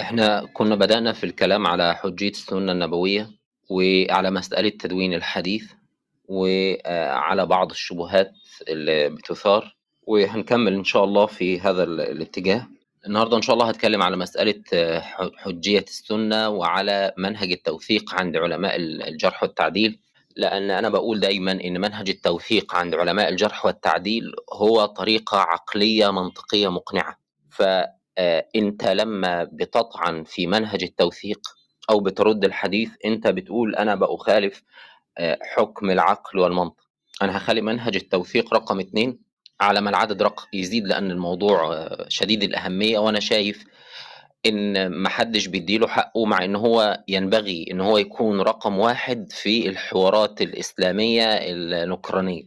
إحنا كنا بدأنا في الكلام على حجية السنة النبوية وعلى مسألة تدوين الحديث وعلى بعض الشبهات اللي بتثار وهنكمل إن شاء الله في هذا ال- الاتجاه. النهاردة إن شاء الله هتكلم على مسألة حجية السنة وعلى منهج التوثيق عند علماء ال- الجرح والتعديل لأن أنا بقول دايما إن منهج التوثيق عند علماء الجرح والتعديل هو طريقة عقلية منطقية مقنعة. فأنت لما بتطعن في منهج التوثيق أو بترد الحديث أنت بتقول أنا بأخالف آه، حكم العقل والمنطق. أنا هخلي منهج التوثيق رقم اتنين على ما العدد رقم يزيد لأن الموضوع آه، شديد الأهمية وأنا شايف إن محدش بيديله حقه مع إن هو ينبغي إن هو يكون رقم واحد في الحوارات الإسلامية النكرانية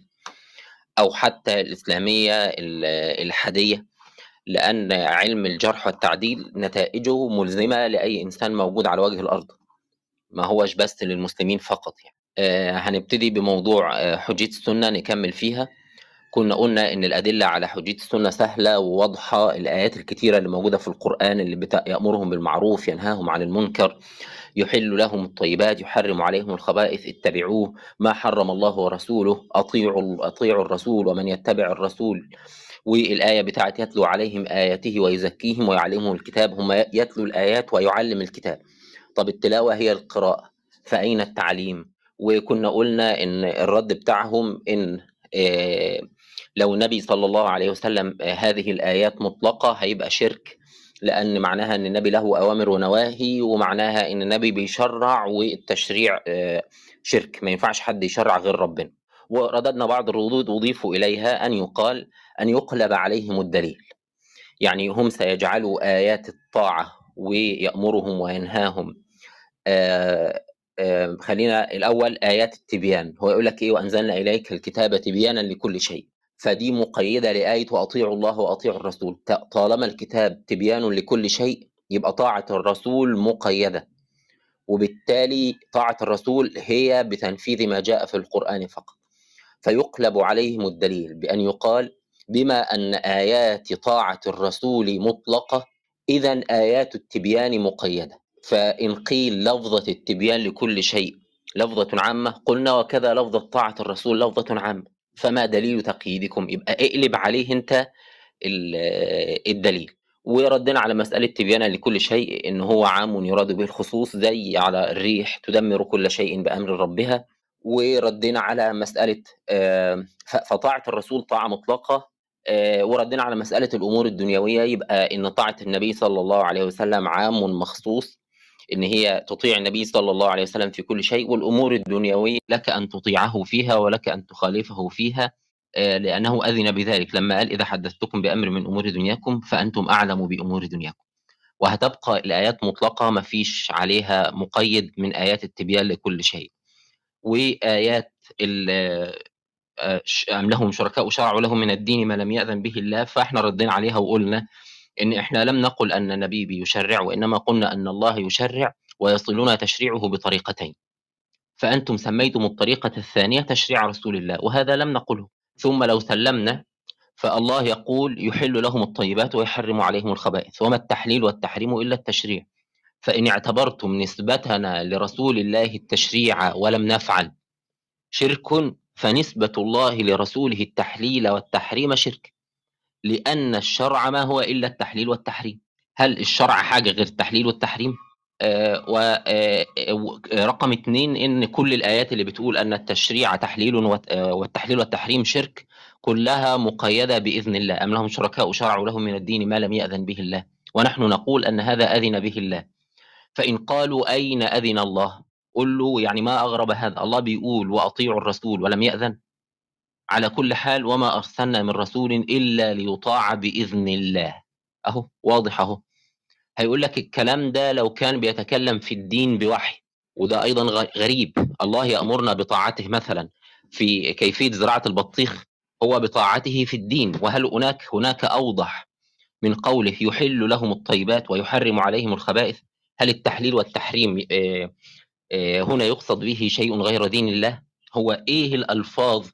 أو حتى الإسلامية ال- الحادية لأن علم الجرح والتعديل نتائجه ملزمة لأي إنسان موجود على وجه الأرض. ما هوش بس للمسلمين فقط يعني. آه، هنبتدي بموضوع آه، حجية السنة نكمل فيها. كنا قلنا إن الأدلة على حجية السنة سهلة وواضحة. الآيات الكتيرة اللي موجودة في القرآن اللي بت- يأمرهم بالمعروف ينهاهم عن المنكر يحل لهم الطيبات يحرم عليهم الخبائث اتبعوه. ما حرم الله ورسوله أطيعوا أطيعوا الرسول ومن يتبع الرسول. والآية بتاعت يتلو عليهم آياته ويزكيهم ويعلمهم الكتاب هم يتلو الآيات ويعلم الكتاب. طب التلاوة هي القراءة فأين التعليم؟ وكنا قلنا إن الرد بتاعهم إن آه، لو النبي صلى الله عليه وسلم آه، هذه الآيات مطلقة هيبقى شرك لأن معناها إن النبي له أوامر ونواهي ومعناها إن النبي بيشرع والتشريع آه، شرك. ما ينفعش حد يشرع غير ربنا. ورددنا بعض الردود أضيف إليها أن يقال أن يقلب عليهم الدليل. يعني هم سيجعلوا آيات الطاعة ويأمرهم وينهاهم. آه، آه، خلينا الأول آيات التبيان. هو يقول لك إيه؟ وأنزلنا إليك الكتاب تبيانا لكل شيء. فدي مقيدة لآية وأطيعوا الله وأطيعوا الرسول. طالما الكتاب تبيان لكل شيء يبقى طاعة الرسول مقيدة. وبالتالي طاعة الرسول هي بتنفيذ ما جاء في القرآن فقط. فيقلب عليهم الدليل بأن يقال بما أن آيات طاعة الرسول مطلقة إذا آيات التبيان مقيدة. فإن قيل لفظة التبيان لكل شيء لفظة عامة قلنا وكذا لفظة طاعة الرسول لفظة عامة. فما دليل تقييدكم؟ يبقى اقلب عليه أنت ال- الدليل. وردنا على مسألة تبيانا لكل شيء إن هو عام يراد به الخصوص زي على الريح تدمر كل شيء بأمر ربها. وردنا على مسألة آه، فطاعة الرسول طاعة مطلقة آه، وردنا على مسألة الأمور الدنيوية يبقى إن طاعة النبي صلى الله عليه وسلم عام مخصوص إن هي تطيع النبي صلى الله عليه وسلم في كل شيء والأمور الدنيوية لك أن تطيعه فيها ولك أن تخالفه فيها آه، لأنه أذن بذلك. لما قال إذا حدثتكم بأمر من أمور دنياكم فأنتم أعلم بأمور دنياكم. وهتبقى الآيات مطلقة ما فيش عليها مقيد من آيات التبيان لكل شيء. وآيات آه، أم لهم شركاء شرعوا لهم من الدين ما لم يأذن به الله فإحنا ردينا عليها وقلنا إن إحنا لم نقل أن النبي بيشرع وإنما قلنا أن الله يشرع ويصلنا تشريعه بطريقتين. فأنتم سميتم الطريقة الثانية تشريع رسول الله وهذا لم نقله. ثم لو سلمنا فالله يقول يحل لهم الطيبات ويحرم عليهم الخبائث وما التحليل والتحريم إلا التشريع. فإن اعتبرتم نسبتنا لرسول الله التشريع ولم نفعل شرك فنسبة الله لرسوله التحليل والتحريم شرك لأن الشرع ما هو إلا التحليل والتحريم. هل الشرع حاجة غير التحليل والتحريم؟ ورقم اثنين إن كل الآيات اللي بتقول أن التشريع تحليل آه، والتحليل والتحريم شرك كلها مقيدة بإذن الله. أم لهم شركاء شرعوا لهم من الدين ما لم يأذن به الله؟ ونحن نقول أن هذا أذن به الله. فإن قالوا أين أذن الله؟ قل له يعني ما أغرب هذا الله بيقول وأطيعوا الرسول ولم يأذن؟ على كل حال وما أرسلنا من رسول إلا ليطاع بإذن الله. أهو واضح أهو. هيقول لك الكلام ده لو كان بيتكلم في الدين بوحي وده أيضا غ- غريب. الله يأمرنا بطاعته مثلا في كيفية زراعة البطيخ هو بطاعته في الدين. وهل هناك هناك أوضح من قوله يحل لهم الطيبات ويحرم عليهم الخبائث هل التحليل والتحريم آه، هنا يقصد به شيء غير دين الله. هو إيه الألفاظ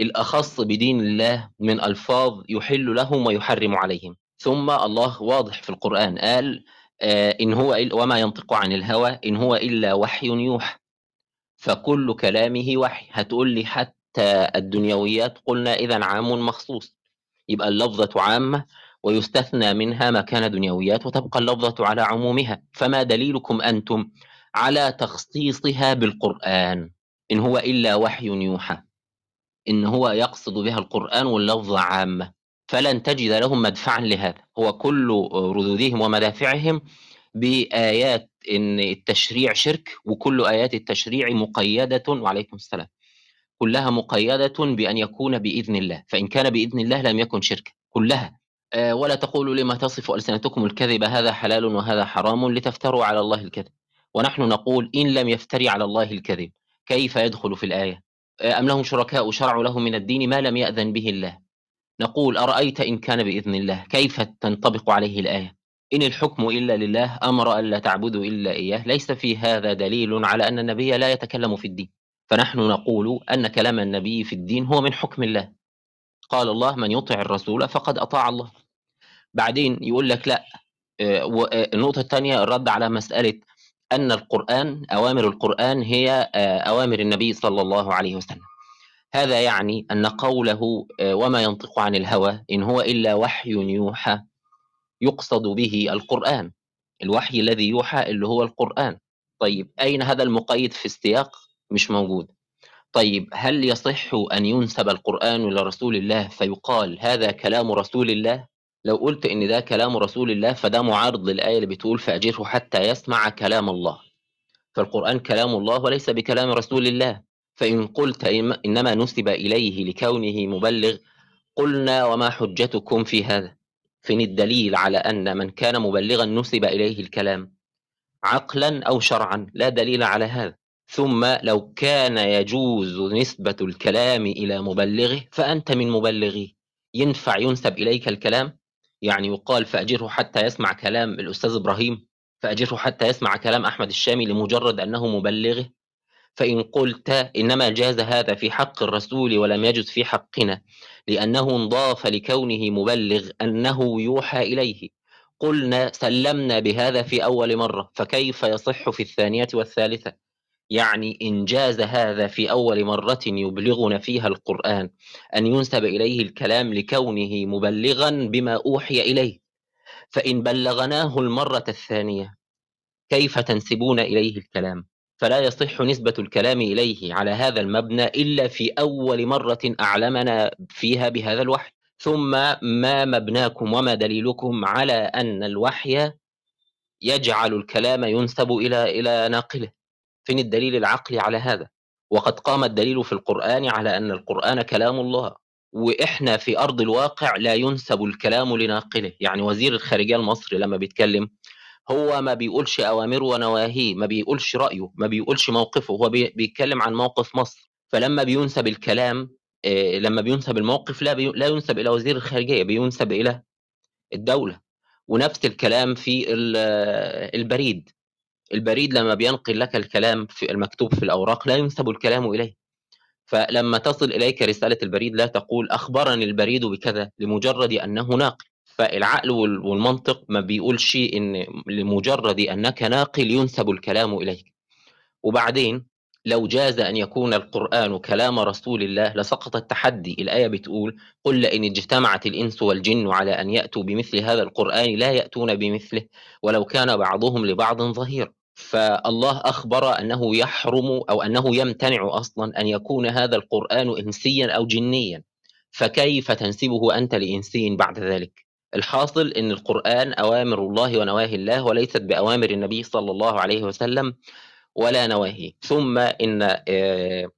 الأخص بدين الله من ألفاظ يحل لهم ويحرم عليهم؟ ثم الله واضح في القرآن قال آه، إن هو وما ينطق عن الهوى إن هو إلا وحي يوحى. فكل كلامه وحي. هتقول لي حتى الدنيويات قلنا إذا عام مخصوص. يبقى اللفظة عامة ويستثنى منها ما كان دنيويات وتبقى اللفظة على عمومها. فما دليلكم أنتم على تخصيصها بالقرآن. إن هو إلا وحي يوحى. إن هو يقصد بها القرآن واللفظة عامة فلن تجد لهم مدفعا لهذا. هو كل ردودهم ومدافعهم بآيات إن التشريع شرك وكل آيات التشريع مقيدة وعليكم السلام. كلها مقيدة بأن يكون بإذن الله. فإن كان بإذن الله لم يكن شرك كلها. آه، ولا تقولوا لما تصف ألسنتكم الكذب هذا حلال وهذا حرام لتفتروا على الله الكذب. ونحن نقول إن لم يفتري على الله الكذب. كيف يدخل في الآية؟ آه، أم لهم شركاء شرعوا لهم من الدين ما لم يأذن به الله. نقول أرأيت إن كان بإذن الله؟ كيف تنطبق عليه الآية؟ إن الحكم إلا لله أمر ألا تعبدوا إلا إياه. ليس في هذا دليل على أن النبي لا يتكلم في الدين. فنحن نقول أن كلام النبي في الدين هو من حكم الله. قال الله من يطع الرسول فقد أطاع الله. بعدين يقول لك لا. آه، آه، النقطة الثانية الرد على مسألة أن القرآن أوامر القرآن هي آه، أوامر النبي صلى الله عليه وسلم. هذا يعني أن قوله وما ينطق عن الهوى إن هو إلا وحي يوحى يقصد به القرآن. الوحي الذي يوحى اللي هو القرآن. طيب أين هذا المقيد في السياق؟ مش موجود. طيب هل يصح أن ينسب القرآن إلى رسول الله فيقال هذا كلام رسول الله؟ لو قلت إن ده كلام رسول الله فده معارض للآية اللي بتقول فأجره حتى يسمع كلام الله. فالقرآن كلام الله وليس بكلام رسول الله. فإن قلت إنما نسب إليه لكونه مبلغ قلنا وما حجتكم في هذا. فين الدليل على أن من كان مبلغا نسب إليه الكلام؟ عقلا أو شرعا لا دليل على هذا. ثم لو كان يجوز نسبة الكلام إلى مبلغه فأنت من مبلغيه ينفع ينسب إليك الكلام؟ يعني يقال فأجره حتى يسمع كلام الأستاذ إبراهيم فأجره حتى يسمع كلام أحمد الشامي لمجرد أنه مبلغه. فإن قلت إنما جاز هذا في حق الرسول ولم يجز في حقنا لأنه انضاف لكونه مبلغ أنه يوحى إليه. قلنا سلمنا بهذا في أول مرة فكيف يصح في الثانية والثالثة؟ يعني إن جاز هذا في أول مرة يبلغنا فيها القرآن أن ينسب إليه الكلام لكونه مبلغا بما أوحي إليه. فإن بلغناه المرة الثانية كيف تنسبون إليه الكلام؟ فلا يصح نسبة الكلام إليه على هذا المبنى إلا في أول مرة أعلمنا فيها بهذا الوحي. ثم ما مبناكم وما دليلكم على أن الوحي يجعل الكلام ينسب إلى إلى ناقله. فين الدليل العقلي على هذا؟ وقد قام الدليل في القرآن على أن القرآن كلام الله وإحنا في أرض الواقع لا ينسب الكلام لناقله. يعني وزير الخارجية المصري لما بيتكلم هو ما بيقولش أوامره ونواهيه ما بيقولش رأيه ما بيقولش موقفه. هو بيتكلم عن موقف مصر. فلما بينسب الكلام آه، لما بينسب الموقف لا لا ينسب إلى وزير الخارجية بينسب إلى الدولة. ونفس الكلام في البريد. البريد لما بينقل لك الكلام في المكتوب في الأوراق لا ينسب الكلام إليه. فلما تصل إليك رسالة البريد لا تقول أخبرني البريد بكذا لمجرد أنه ناقل. فالعقل والمنطق ما بيقولش إن لمجرد أنك ناقل ينسب الكلام إليك. وبعدين لو جاز أن يكون القرآن كلام رسول الله لسقط التحدي الآية بتقول قل لئن اجتمعت الإنس والجن على أن يأتوا بمثل هذا القرآن لا يأتون بمثله ولو كان بعضهم لبعض ظهير. فالله أخبر أنه يحرم أو أنه يمتنع أصلا أن يكون هذا القرآن إنسيا أو جنيا. فكيف تنسبه أنت لإنسي بعد ذلك؟ الحاصل أن القرآن أوامر الله ونواهي الله وليست بأوامر النبي صلى الله عليه وسلم ولا نواهي. ثم إن آه،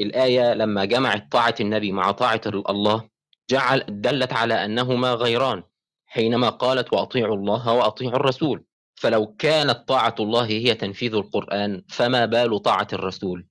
الآية لما جمعت طاعة النبي مع طاعة الله جعل دلت على أنهما غيران. حينما قالت وأطيعوا الله وأطيعوا الرسول. فلو كانت طاعة الله هي تنفيذ القرآن فما بال طاعة الرسول؟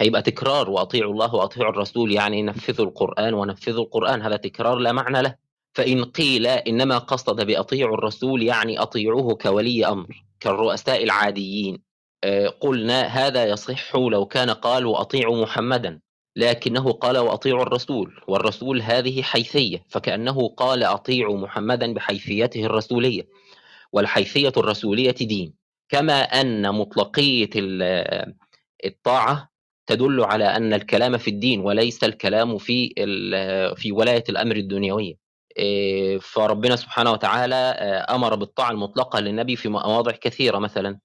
هيبقى تكرار وأطيعوا الله وأطيعوا الرسول يعني نفذوا القرآن ونفذوا القرآن هذا تكرار لا معنى له. فإن قيل إنما قصد بأطيعوا الرسول يعني أطيعوه كولي أمر كالرؤساء العاديين. آه، قلنا هذا يصح لو كان قال وأطيعوا محمدا لكنه قال وأطيعوا الرسول والرسول هذه حيثية فكأنه قال أطيعوا محمدا بحيثيته الرسولية. والحيثية الرسولية دين كما أن مطلقية الطاعة تدل على أن الكلام في الدين وليس الكلام في في ولاية الأمر الدنيوية. فربنا سبحانه وتعالى أمر بالطاعة المطلقة للنبي في مواضع كثيرة مثلا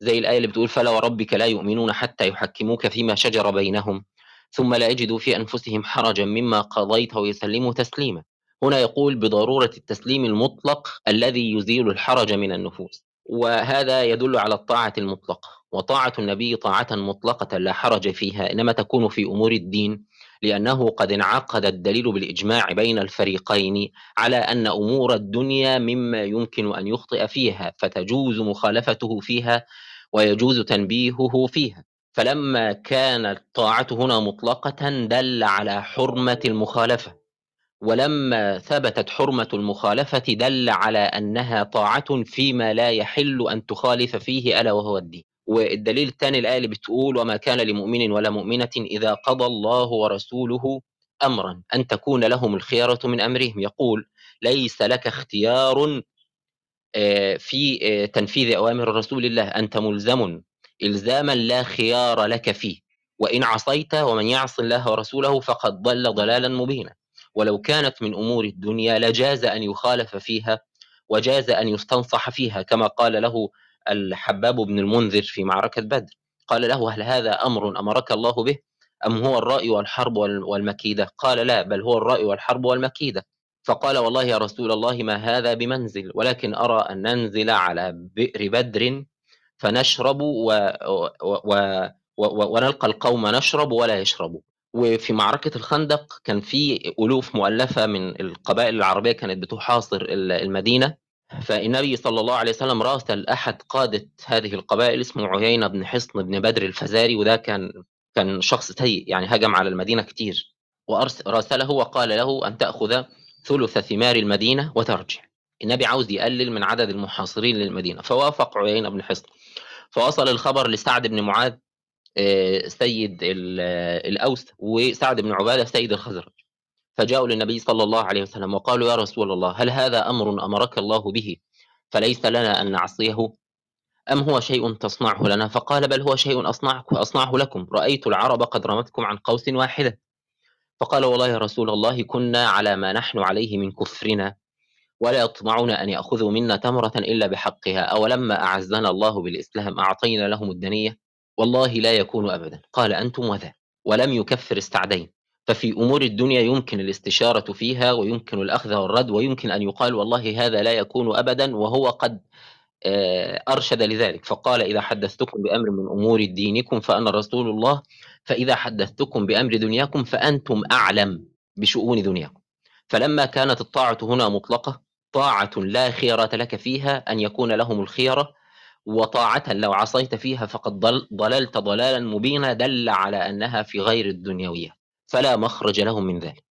زي الآية اللي بتقول فلا وربك لا يؤمنون حتى يحكموك فيما شجر بينهم ثم لا يجدوا في أنفسهم حرجا مما قضيت ويسلموا تسليما هنا يقول بضرورة التسليم المطلق الذي يزيل الحرج من النفوس وهذا يدل على الطاعة المطلقة وطاعة النبي طاعة مطلقة لا حرج فيها إنما تكون في أمور الدين لأنه قد انعقد الدليل بالإجماع بين الفريقين على أن أمور الدنيا مما يمكن أن يخطئ فيها فتجوز مخالفته فيها ويجوز تنبيهه فيها. فلما كانت الطاعة هنا مطلقة دل على حرمة المخالفة. ولما ثبتت حرمة المخالفة دل على أنها طاعة فيما لا يحل أن تخالف فيه ألا وهو الدين. والدليل الثاني الآية اللي بتقول وما كان لمؤمن ولا مؤمنة إذا قضى الله ورسوله أمرا أن تكون لهم الخيارة من أمرهم. يقول ليس لك اختيار آه، في آه، تنفيذ أوامر رسول الله. أنت ملزم إلزاما لا خيار لك فيه. وإن عصيت ومن يعص الله ورسوله فقد ضل ضلالا مبينا. ولو كانت من أمور الدنيا لجاز أن يخالف فيها وجاز أن يستنصح فيها كما قال له الحباب بن المنذر في معركة بدر. قال له هل هذا أمر أمرك الله به؟ أم هو الرأي والحرب والمكيدة؟ قال لا بل هو الرأي والحرب والمكيدة. فقال والله يا رسول الله ما هذا بمنزل؟ ولكن أرى أن ننزل على بئر بدر فنشرب و... و... و... ونلقى القوم نشرب ولا يشربوا وفي معركة الخندق كان في ألوف مؤلفة من القبائل العربية كانت بتحاصر المدينة. فالنبي صلى الله عليه وسلم راسل أحد قادة هذه القبائل اسمه عيينة بن حصن بن بدر الفزاري وده كان كان شخص سيء يعني هجم على المدينة كتير. وأرسله وقال له أن تأخذ ثلث ثمار المدينة وترجع. النبي عاوز يقلل من عدد المحاصرين للمدينة. فوافق عيينة بن حصن. فوصل الخبر لسعد بن معاذ سيد الأوس وسعد بن عبادة سيد الخزرج. فجاءوا للنبي صلى الله عليه وسلم وقالوا يا رسول الله هل هذا أمر أمرك الله به؟ فليس لنا أن نعصيه. أم هو شيء تصنعه لنا؟ فقال بل هو شيء أصنعه, أصنعه لكم. رأيت العرب قد رمتكم عن قوس واحدة. فقال والله يا رسول الله كنا على ما نحن عليه من كفرنا. ولا يطمعون أن يأخذوا منا تمرة إلا بحقها. أولما أعزنا الله بالإسلام أعطينا لهم الدنية. والله لا يكون أبدا. قال أنتم وذا ولم يكفر استعدين. ففي أمور الدنيا يمكن الاستشارة فيها ويمكن الأخذ والرد ويمكن أن يقال والله هذا لا يكون أبدا وهو قد آه، أرشد لذلك. فقال إذا حدثتكم بأمر من أمور دينكم فأنا رسول الله فإذا حدثتكم بأمر دنياكم فأنتم أعلم بشؤون دنياكم. فلما كانت الطاعة هنا مطلقة طاعة لا خيرة لك فيها أن يكون لهم الخيرة وطاعة لو عصيت فيها فقد ضللت ضلالا مبينا دل على أنها في غير الدنيوية. فلا مخرج لهم من ذلك.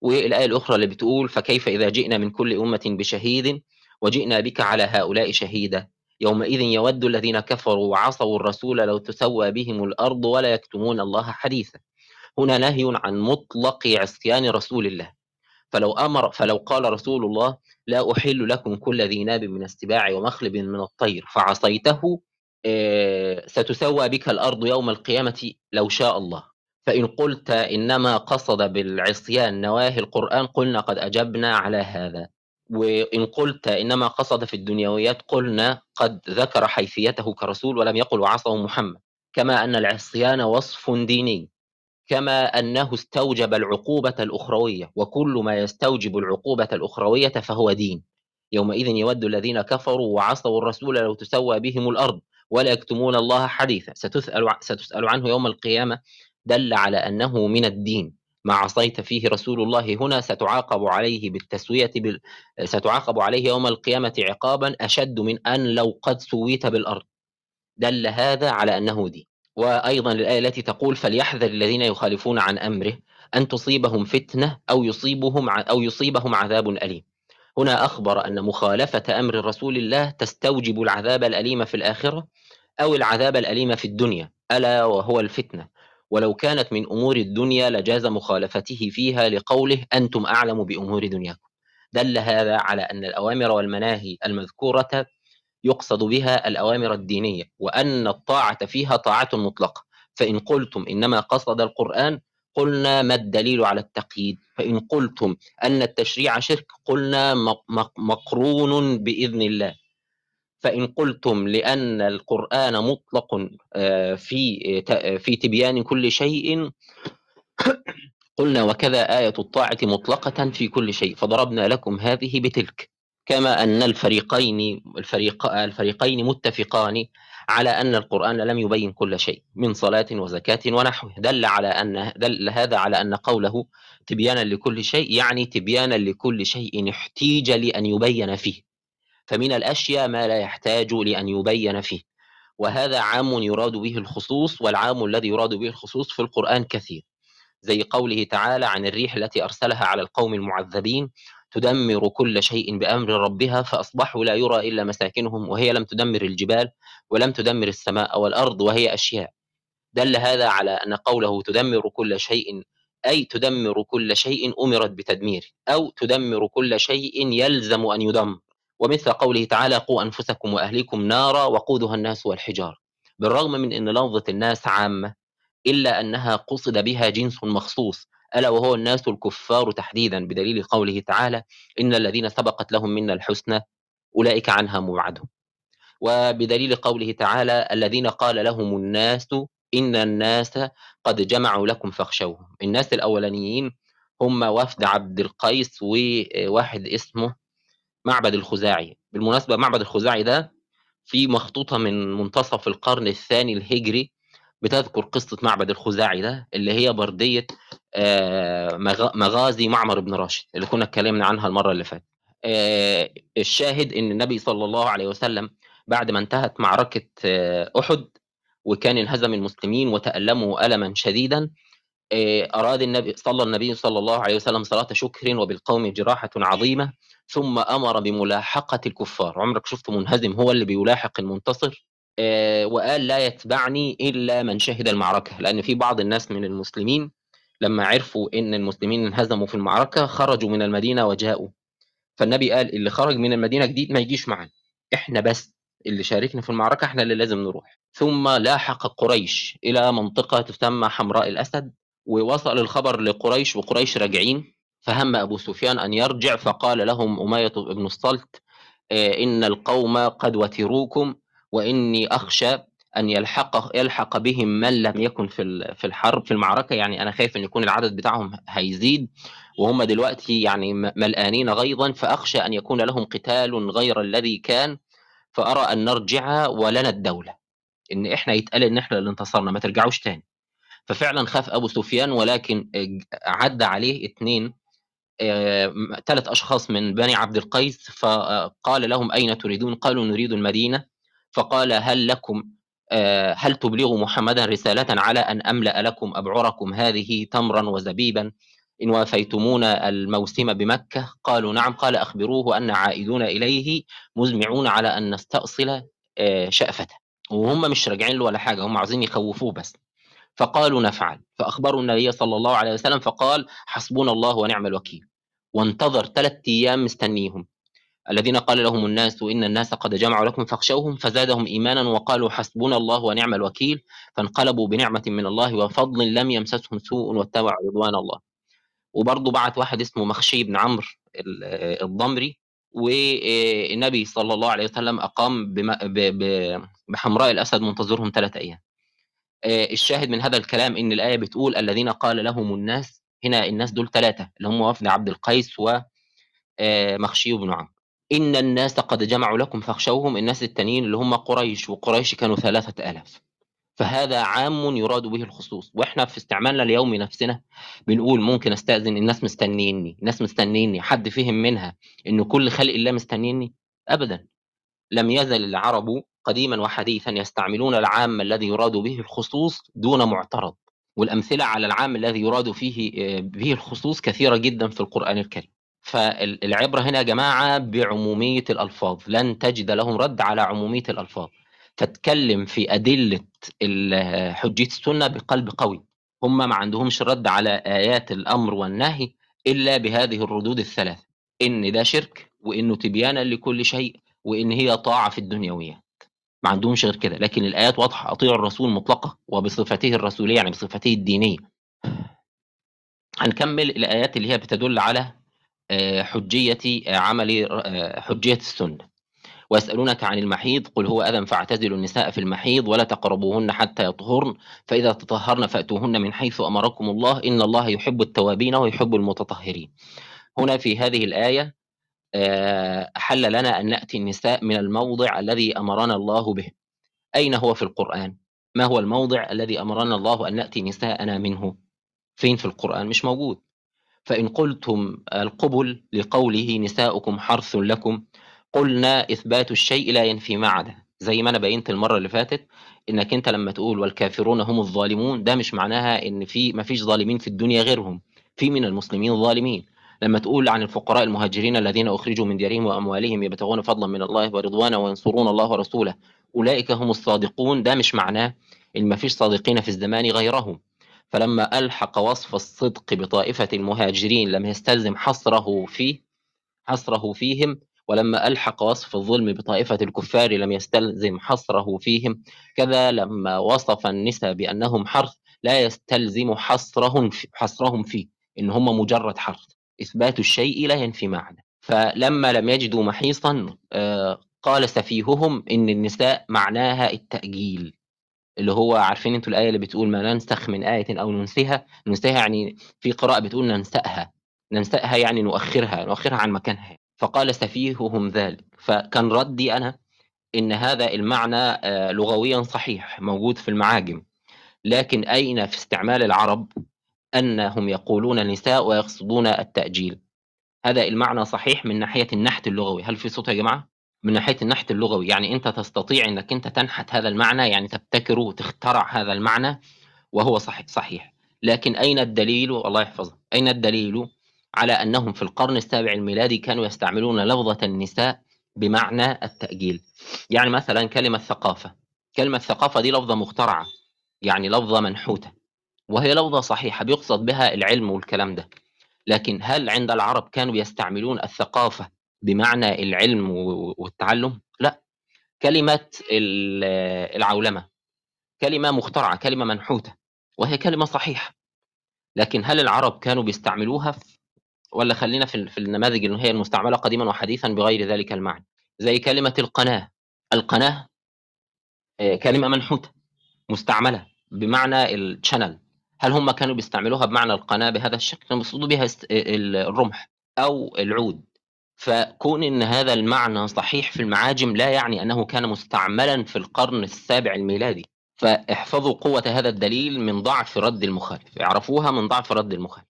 والآية الأخرى اللي بتقول فكيف إذا جئنا من كل أمة بشهيد وجئنا بك على هؤلاء شهيدا؟ يومئذ يود الذين كفروا وعصوا الرسول لو تسوى بهم الأرض ولا يكتمون الله حديثا. هنا نهي عن مطلق عصيان رسول الله. فلو أمر فلو قال رسول الله لا أحل لكم كل ذي ناب من السباع ومخلب من الطير فعصيته آه، ستسوى بك الأرض يوم القيامة لو شاء الله. فإن قلت إنما قصد بالعصيان نواهي القرآن قلنا قد أجبنا على هذا. وإن قلت إنما قصد في الدنيويات قلنا قد ذكر حيثيته كرسول ولم يقل وعصه محمد. كما أن العصيان وصف ديني. كما أنه استوجب العقوبة الأخروية وكل ما يستوجب العقوبة الأخروية فهو دين. يومئذ يود الذين كفروا وعصوا الرسول لو تسوى بهم الأرض ولا يكتمون الله حديثا. ستسأل, ستسأل عنه يوم القيامة. دل على أنه من الدين. ما عصيت فيه رسول الله هنا ستعاقب عليه بالتسوية بال... ستعاقب عليه يوم القيامة عقابا أشد من أن لو قد سويت بالأرض. دل هذا على أنه دين. وأيضا الآية التي تقول فليحذر الذين يخالفون عن أمره أن تصيبهم فتنة أو يصيبهم أو يصيبهم عذاب أليم. هنا أخبر أن مخالفة أمر رسول الله تستوجب العذاب الأليم في الآخرة أو العذاب الأليم في الدنيا ألا وهو الفتنة. ولو كانت من أمور الدنيا لجاز مخالفته فيها لقوله أنتم أعلم بأمور دنياكم. دل هذا على أن الأوامر والمناهي المذكورة يقصد بها الأوامر الدينية وأن الطاعة فيها طاعة مطلقة. فإن قلتم إنما قصد القرآن قلنا ما الدليل على التقييد. فإن قلتم أن التشريع شرك قلنا مقرون بإذن الله. فإن قلتم لأن القرآن مطلق في في تبيان كل شيء قلنا وكذا آية الطاعة مطلقة في كل شيء. فضربنا لكم هذه بتلك. كما أن الفريقين الفريق الفريقين متفقان على أن القرآن لم يبين كل شيء من صلاة وزكاة ونحوه. دل على أن دل هذا على أن قوله تبيانا لكل شيء يعني تبيانا لكل شيء احتيج لأن يبين فيه. فمن الأشياء ما لا يحتاج لأن يبين فيه. وهذا عام يراد به الخصوص والعام الذي يراد به الخصوص في القرآن كثير. زي قوله تعالى عن الريح التي أرسلها على القوم المعذبين تدمر كل شيء بأمر ربها فأصبحوا لا يرى إلا مساكنهم وهي لم تدمر الجبال ولم تدمر السماء والأرض وهي أشياء. دل هذا على أن قوله تدمر كل شيء أي تدمر كل شيء أمرت بتدميره أو تدمر كل شيء يلزم أن يدمر. ومثل قوله تعالى قوا أنفسكم وأهليكم نارا وقودها الناس والحجار بالرغم من أن لفظة الناس عامة إلا أنها قصد بها جنس مخصوص ألا وهو الناس الكفار تحديدا بدليل قوله تعالى إن الذين سبقت لهم منا الحسنى أولئك عنها مبعدون وبدليل قوله تعالى الذين قال لهم الناس إن الناس قد جمعوا لكم فاخشوهم. الناس الأولانيين هم وفد عبد القيس وواحد اسمه معبد الخزاعي. بالمناسبة معبد الخزاعي ده في مخطوطة من منتصف القرن الثاني الهجري بتذكر قصة معبد الخزاعي ده اللي هي بردية مغازي معمر بن راشد اللي كنا اتكلمنا عنها المرة اللي فاتت. آه، الشاهد إن النبي صلى الله عليه وسلم بعد ما انتهت معركة آه، أحد وكان انهزم المسلمين وتألموا ألما شديدا أراد النبي صلى النبي صلى الله عليه وسلم صلاة شكر وبالقوم جراحة عظيمة ثم أمر بملاحقة الكفار. عمرك شفت منهزم هو اللي بيلاحق المنتصر؟ وقال لا يتبعني إلا من شهد المعركة لأن في بعض الناس من المسلمين لما عرفوا إن المسلمين انهزموا في المعركة خرجوا من المدينة وجاءوا. فالنبي قال اللي خرج من المدينة جديد ما يجيش معانا. إحنا بس اللي شاركنا في المعركة إحنا اللي لازم نروح. ثم لاحق قريش إلى منطقة تسمى حمراء الأسد ووصل الخبر لقريش وقريش راجعين. فهم أبو سفيان أن يرجع فقال لهم أمية بن الصلت إن القوم قد وتروكم وإني أخشى أن يلحق يلحق بهم من لم يكن في في الحرب في المعركة. يعني أنا خايف إن يكون العدد بتاعهم هيزيد وهم دلوقتي يعني ملآنين غيظا. فأخشى أن يكون لهم قتال غير الذي كان. فأرى أن نرجع ولنا الدولة. إن إحنا يتقال إن إحنا اللي انتصرنا ما ترجعوش تاني. ففعلا خاف أبو سفيان ولكن عدى عليه اثنين ثلاث أشخاص من بني عبد القيس. فقال لهم أين تريدون؟ قالوا نريد المدينة. فقال هل لكم آه، هل تبلغ محمدا رسالة على أن أملأ لكم أبعركم هذه تمرا وزبيبا؟ إن وافيتمون الموسم بمكة. قالوا نعم. قال أخبروه أن عائدون إليه مزمعون على أن نستأصل آه، شأفته. وهم مش راجعين له ولا حاجة. هم عايزين يخوفوه بس. فقالوا نفعل. فأخبروا النبي صلى الله عليه وسلم فقال حسبنا الله ونعم الوكيل. وانتظر ثلاثة أيام مستنيهم. الذين قال لهم الناس إن الناس قد جمعوا لكم فاخشوهم فزادهم إيمانا وقالوا حسبنا الله ونعم الوكيل فانقلبوا بنعمة من الله وفضل لم يمسسهم سوء واتبعوا رضوان الله. وبرضه بعت واحد اسمه مخشي بن عمرو الضمري والنبي صلى الله عليه وسلم أقام بحمراء الأسد منتظرهم ثلاثة أيام. الشاهد من هذا الكلام إن الآية بتقول الذين قال لهم الناس هنا الناس دول ثلاثة اللي هم وفد عبد القيس ومخشي بن عمرو. إن الناس قد جمعوا لكم فاخشوهم الناس التانيين اللي هم قريش وقريش كانوا ثلاثة آلاف. فهذا عام يراد به الخصوص. وإحنا في استعمالنا اليومي نفسنا بنقول ممكن أستأذن الناس مستنيني الناس مستنيني حد فهم منها إن كل خلق الله مستنيني؟ ابدا. لم يزل العرب قديما وحديثا يستعملون العام الذي يراد به الخصوص دون معترض. والأمثلة على العام الذي يراد فيه آه، به الخصوص كثيرة جدا في القرآن الكريم. فالعبرة هنا يا جماعة بعمومية الألفاظ لن تجد لهم رد على عمومية الألفاظ. فتكلم في أدلة حجية السنة بقلب قوي. هم ما عندهمش رد على آيات الأمر والنهي إلا بهذه الردود الثلاث إن ده شرك وإنه تبيانا لكل شيء وإن هي طاعة في الدنيويات ما عندهمش غير كده لكن الآيات واضحة أطيعوا الرسول مطلقة وبصفته الرسولية يعني بصفته الدينية. هنكمل الآيات اللي هي بتدل على حجية آه، عمل آه، حجية السنة ويسألونك عن المحيض قل هو أذى فاعتزلوا النساء في المحيض ولا تقربوهن حتى يطهرن فإذا تطهرن فأتوهن من حيث أمركم الله إن الله يحب التوابين ويحب المتطهرين هنا في هذه الآية حل لنا أن نأتي النساء من الموضع الذي أمرنا الله به أين هو في القرآن؟ ما هو الموضع الذي أمرنا الله أن نأتي نساءنا منه؟ فين في القرآن؟ مش موجود فإن قلتم القبل لقوله نساؤكم حرث لكم قلنا إثبات الشيء لا ينفي ما عدا زي ما أنا بينت المرة اللي فاتت إنك أنت لما تقول والكافرون هم الظالمون ده مش معناها إن في ما فيش ظالمين في الدنيا غيرهم في من المسلمين ظالمين. لما تقول عن الفقراء المهاجرين الذين أخرجوا من ديارهم وأموالهم يبتغون فضلا من الله ورضوانا وينصرون الله ورسوله أولئك هم الصادقون ده مش معناه إن ما فيش صادقين في الزمان غيرهم. فلما ألحق وصف الصدق بطائفة المهاجرين لم يستلزم حصره فيه حصره فيهم ولما ألحق وصف الظلم بطائفة الكفار لم يستلزم حصره فيهم. كذا لما وصف النساء بأنهم حرث لا يستلزم حصرهم حصرهم فيه إن هم مجرد حرث. إثبات الشيء لا ينفي معنى. فلما لم يجدوا محيصا آه، قال سفيههم إن النساء معناها التأجيل. اللي هو عارفين أنتوا الآية اللي بتقول ما ننسخ من آية أو ننسها ننسها يعني في قراءة بتقول ننسأها. ننسأها يعني نؤخرها نؤخرها عن مكانها. فقال سفيههم ذلك. فكان ردي أنا إن هذا المعنى آه، لغويا صحيح موجود في المعاجم. لكن أين في استعمال العرب؟ أنهم يقولون النساء ويقصدون التأجيل. هذا المعنى صحيح من ناحية النحت اللغوي. هل في صوت يا جماعة؟ من ناحية النحت اللغوي. يعني أنت تستطيع أنك أنت تنحت هذا المعنى يعني تبتكر وتخترع هذا المعنى وهو صحيح صحيح. لكن أين الدليل؟ الله يحفظه. أين الدليل؟ على أنهم في القرن السابع الميلادي كانوا يستعملون لفظة النساء بمعنى التأجيل. يعني مثلا كلمة ثقافة. كلمة ثقافة دي لفظة مخترعة يعني لفظة منحوتة وهي لفظة صحيحة بيقصد بها العلم والكلام ده. لكن هل عند العرب كانوا يستعملون الثقافة بمعنى العلم والتعلم؟ لا كلمة العولمة كلمة مخترعة كلمة منحوتة وهي كلمة صحيحة. لكن هل العرب كانوا بيستعملوها ولا خلينا في في النماذج اللي هي المستعملة قديما وحديثا بغير ذلك المعنى؟ زي كلمة القناة. القناة آه، كلمة منحوتة مستعملة بمعنى الشانل هل هم كانوا بيستعملوها بمعنى القناة بهذا الشكل؟ المقصود بها الرمح أو العود. فكون إن هذا المعنى صحيح في المعاجم لا يعني أنه كان مستعملا في القرن السابع الميلادي. فاحفظوا قوة هذا الدليل من ضعف رد المخالف. اعرفوها من ضعف رد المخالف.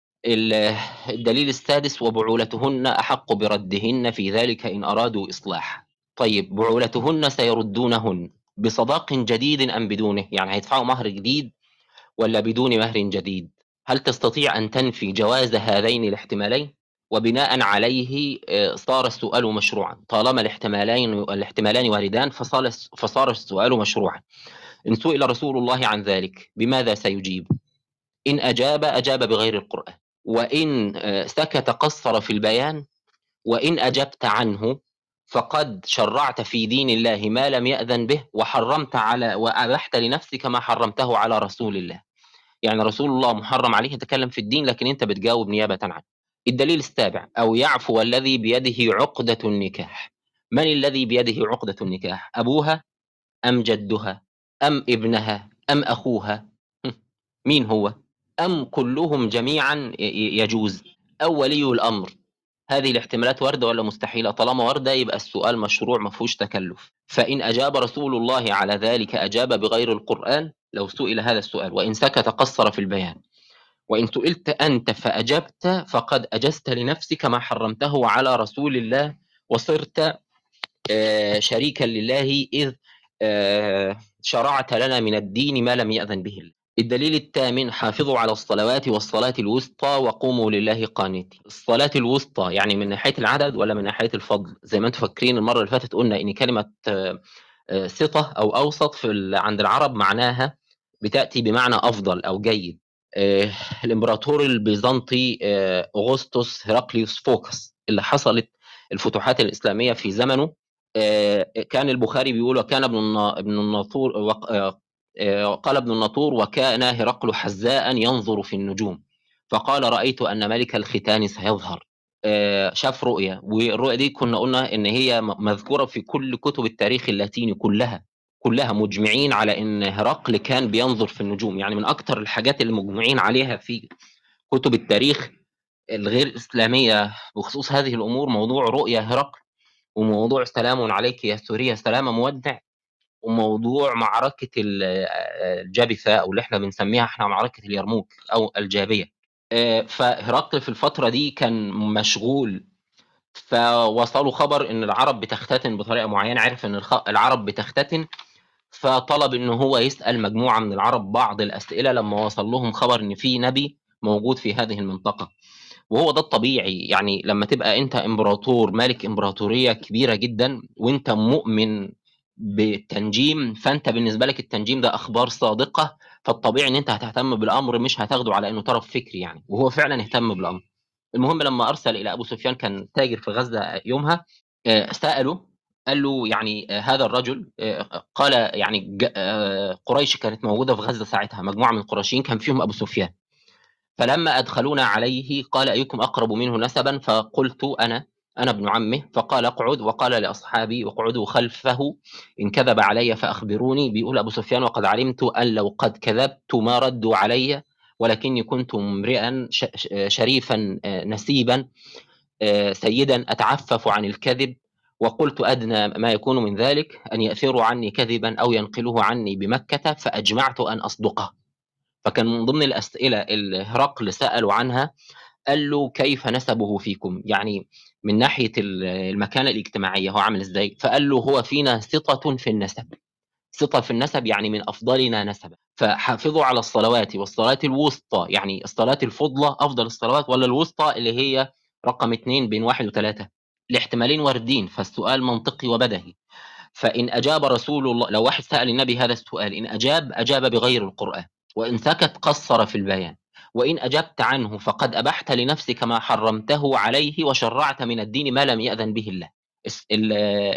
الدليل السادس وبعولتهن أحق بردهن في ذلك إن أرادوا إصلاح طيب بعولتهن سيردونهن بصداق جديد أم بدونه؟ يعني هيدفعوا مهر جديد ولا بدون مهر جديد؟ هل تستطيع أن تنفي جواز هذين الاحتمالين؟ وبناء عليه آه، صار السؤال مشروعا. طالما الاحتمالين الاحتمالان واردان فصار فصار السؤال مشروعا. إن سئل رسول الله عن ذلك بماذا سيجيب؟ إن أجاب أجاب بغير القرآن. وإن آه، سكت قصر في البيان. وإن أجبت عنه فقد شرعت في دين الله ما لم يأذن به وحرمت على وأبحت لنفسك ما حرمته على رسول الله. يعني رسول الله محرم عليه يتكلم في الدين لكن أنت بتجاوب نيابة عنه. الدليل السابع أو يعفو الذي بيده عقدة النكاح. من الذي بيده عقدة النكاح؟ أبوها أم جدها؟ أم ابنها؟ أم أخوها؟ مين هو؟ أم كلهم جميعا يجوز. أو ولي الأمر. هذه الاحتمالات واردة ولا مستحيلة؟ طالما واردة يبقى السؤال مشروع ما فيهوش تكلف. فإن أجاب رسول الله على ذلك أجاب بغير القرآن لو سئل هذا السؤال. وإن سكت قصر في البيان. وإن سئلت أنت فأجبت فقد أجزت لنفسك ما حرمته على رسول الله وصرت آه، شريكا لله إذ آه، شرعت لنا من الدين ما لم يأذن به الله. الدليل الثامن حافظوا على الصلوات والصلاة الوسطى وقوموا لله قانتين. الصلاة الوسطى يعني من ناحية العدد ولا من ناحية الفضل؟ زي ما أنتم فاكرين المرة اللي فاتت قلنا إن كلمة آه، آه، سطة أو أوسط في عند العرب معناها بتأتي بمعنى أفضل أو جيد. الامبراطور البيزنطي أغسطس هرقليوس فوكس اللي حصلت الفتوحات الإسلامية في زمنه. كان البخاري بيقول وكان ابن ابن الناطور قال ابن الناطور وكان هرقل حزاء ينظر في النجوم. فقال رأيت أن ملك الختان سيظهر. شاف رؤية والرؤية دي كنا قلنا إن هي مذكورة في كل كتب التاريخ اللاتيني كلها. كلها مجمعين على إن هرقل كان بينظر في النجوم. يعني من أكثر الحاجات اللي مجمعين عليها في كتب التاريخ الغير إسلامية بخصوص هذه الأمور موضوع رؤيا هرقل وموضوع سلام عليك يا سوريا سلام مودع وموضوع معركة الجابثة أو اللي إحنا بنسميها إحنا معركة اليرموك أو الجابية. فهرقل في الفترة دي كان مشغول. فوصلوا خبر إن العرب بتختتن بطريقة معينة عرف إن العرب بتختتن فطلب ان هو يسأل مجموعة من العرب بعض الأسئلة لما وصل لهم خبر إن في نبي موجود في هذه المنطقة. وهو ده الطبيعي يعني لما تبقى أنت إمبراطور مالك إمبراطورية كبيرة جدا وأنت مؤمن بالتنجيم فأنت بالنسبة لك التنجيم ده أخبار صادقة فالطبيعي إن أنت هتهتم بالأمر مش هتاخده على إنه طرف فكري يعني وهو فعلا اهتم بالأمر. المهم لما أرسل إلى أبو سفيان كان تاجر في غزة يومها آه، سأله قال له يعني آه، هذا الرجل آه، قال يعني قريش كانت موجودة في غزة ساعتها مجموعة من القرشيين كان فيهم أبو سفيان. فلما أدخلونا عليه قال أيكم أقرب منه نسبا؟ فقلت أنا أنا ابن عمه. فقال اقعد. وقال لأصحابي اقعدوا خلفه إن كذب علي فأخبروني. بيقول أبو سفيان وقد علمت أن لو قد كذبت ما ردوا علي ولكني كنت امرئا شريفا آه، نسيبا آه، سيدا أتعفف عن الكذب. وقلت أدنى ما يكون من ذلك أن ياثروا عني كذبا أو ينقلوه عني بمكة فأجمعت أن أصدقه. فكان من ضمن الأسئلة اللي هرقل سألوا عنها قال له كيف نسبه فيكم؟ يعني من ناحية المكانة الاجتماعية هو عامل إزاي؟ فقال له هو فينا سطه في النسب. ثقة في النسب يعني من أفضلنا نسبا فحافظوا على الصلوات والصلاة الوسطى يعني الصلاة الفضلى أفضل الصلوات ولا الوسطى اللي هي رقم اثنين بين واحد وثلاثة الاحتمالين واردين فالسؤال منطقي وبدهي. فإن أجاب رسول الله لو واحد سأل النبي هذا السؤال إن أجاب أجاب بغير القرآن وإن سكت قصر في البيان وإن أجبت عنه فقد أبحت لنفسك ما حرمته عليه وشرعت من الدين ما لم يأذن به الله.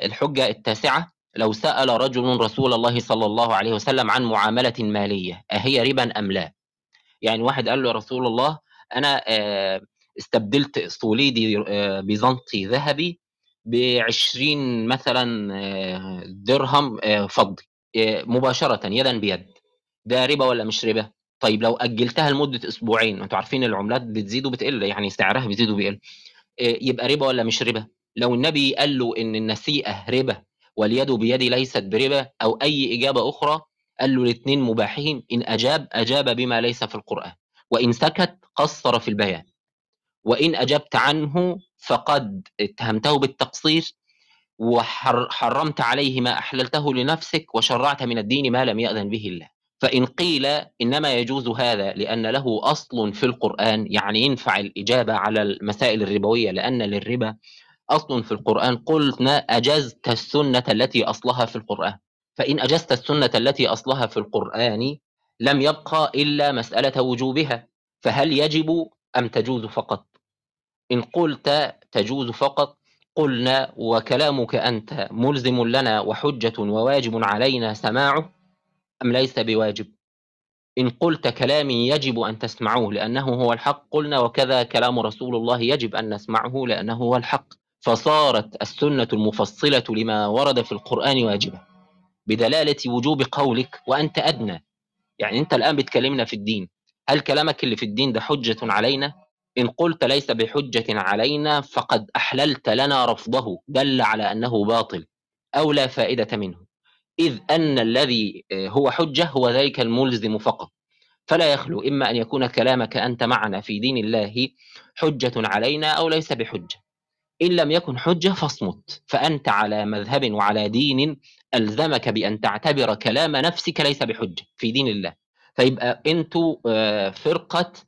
الحجة التاسعة لو سأل رجل رسول الله صلى الله عليه وسلم عن معاملة مالية أهي ربا أم لا؟ يعني واحد قال له يا رسول الله أنا آه، استبدلت صوليدي آه، بيزنطي ذهبي بعشرين مثلا آه، درهم فضي مباشرة يدا بيد. ده ربا ولا مش ربا؟ طيب لو أجلتها لمدة أسبوعين أنتوا عارفين العملات بتزيد وبتقل يعني سعرها بيزيد وبيقل يبقى ربا ولا مش ربا؟ لو النبي قال له إن النسيئة ربا واليد بيد ليست بربا أو أي إجابة أخرى قال له الاثنين مباحين إن أجاب أجاب بما ليس في القرآن وإن سكت قصر في البيان. وإن أجبت عنه فقد اتهمته بالتقصير وحرمت عليه ما أحللته لنفسك وشرعت من الدين ما لم يأذن به الله. فإن قيل إنما يجوز هذا لأن له أصل في القرآن يعني ينفع الإجابة على المسائل الربوية لأن للربا أصل في القرآن قلنا أجزت السنة التي أصلها في القرآن. فإن أجزت السنة التي أصلها في القرآن لم يبقى إلا مسألة وجوبها فهل يجب أم تجوز فقط؟ إن قلت تجوز فقط قلنا وكلامك أنت ملزم لنا وحجة وواجب علينا سماعه أم ليس بواجب؟ إن قلت كلامي يجب أن تسمعوه لأنه هو الحق قلنا وكذا كلام رسول الله يجب أن نسمعه لأنه هو الحق. فصارت السنة المفصلة لما ورد في القرآن واجبة. بدلالة وجوب قولك وأنت أدنى. يعني أنت الآن بتكلمنا في الدين. هل كلامك اللي في الدين ده حجة علينا؟ إن قلت ليس بحجة علينا فقد أحللت لنا رفضه دل على أنه باطل أو لا فائدة منه. إذ أن الذي هو حجة هو ذلك الملزم فقط. فلا يخلو إما أن يكون كلامك أنت معنا في دين الله حجة علينا أو ليس بحجة. إن لم يكن حجة فاصمت. فأنت على مذهب وعلى دين ألزمك بأن تعتبر كلام نفسك ليس بحجة في دين الله. فيبقى أنتوا آه، فرقة آه،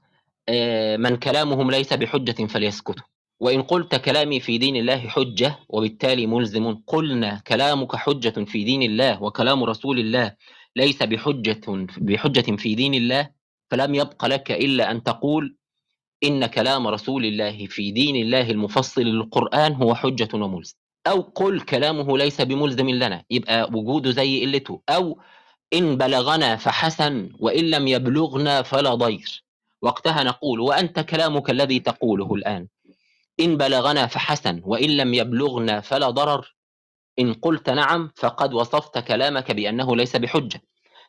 من كلامهم ليس بحجة فليسكتوا وإن قلت كلامي في دين الله حجة وبالتالي ملزم. قلنا كلامك حجة في دين الله وكلام رسول الله ليس بحجة بحجة في دين الله فلم يبق لك إلا أن تقول إن كلام رسول الله في دين الله المفصل للقرآن هو حجة وملزم. أو قل كلامه ليس بملزم لنا يبقى وجوده زي قلته أو إن بلغنا فحسن وإن لم يبلغنا فلا ضير. وقتها نقول وأنت كلامك الذي تقوله الآن. إن بلغنا فحسن وإن لم يبلغنا فلا ضرر. إن قلت نعم فقد وصفت كلامك بأنه ليس بحجة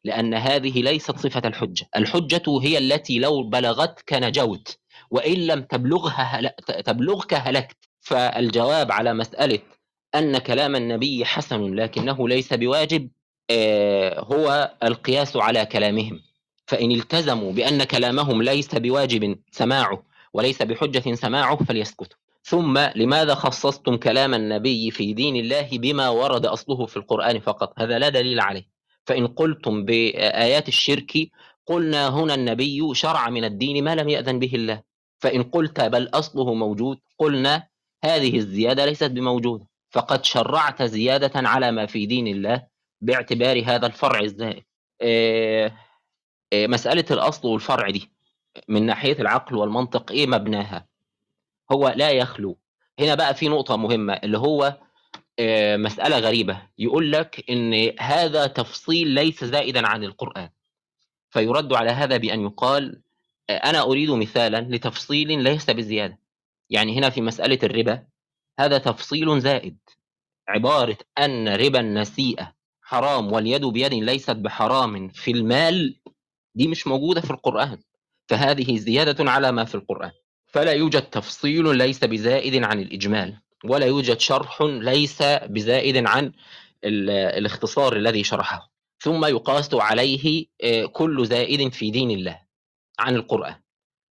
لأن هذه ليست صفة الحجة. الحجة هي التي لو بلغتك نجوت وإن لم تبلغها هل... تبلغك هلكت. فالجواب على مسألة أن كلام النبي حسن لكنه ليس بواجب هو القياس على كلامهم. فإن التزموا بأن كلامهم ليس بواجب سماعه وليس بحجة سماعه فليسكتوا ثم لماذا خصصتم كلام النبي في دين الله بما ورد أصله في القرآن فقط؟ هذا لا دليل عليه. فإن قلتم بآيات الشرك قلنا هنا النبي شرع من الدين ما لم يأذن به الله. فإن قلت بل أصله موجود قلنا هذه الزيادة ليست بموجودة. فقد شرعت زيادة على ما في دين الله باعتبار هذا الفرع الزائد. مسألة الأصل والفرع دي من ناحية العقل والمنطق إيه مبناها؟ هو لا يخلو. هنا بقى في نقطة مهمة اللي هو مسألة غريبة. يقول لك إن هذا تفصيل ليس زائدا عن القرآن. فيرد على هذا بأن يقال أنا أريد مثالا لتفصيل ليس بزيادة. يعني هنا في مسألة الربا هذا تفصيل زائد. عبارة أن ربا النسيئة حرام واليد بيد ليست بحرام في المال دي مش موجودة في القرآن فهذه زيادة على ما في القرآن. فلا يوجد تفصيل ليس بزائد عن الإجمال ولا يوجد شرح ليس بزائد عن الاختصار الذي شرحه. ثم يقاس عليه كل زائد في دين الله عن القرآن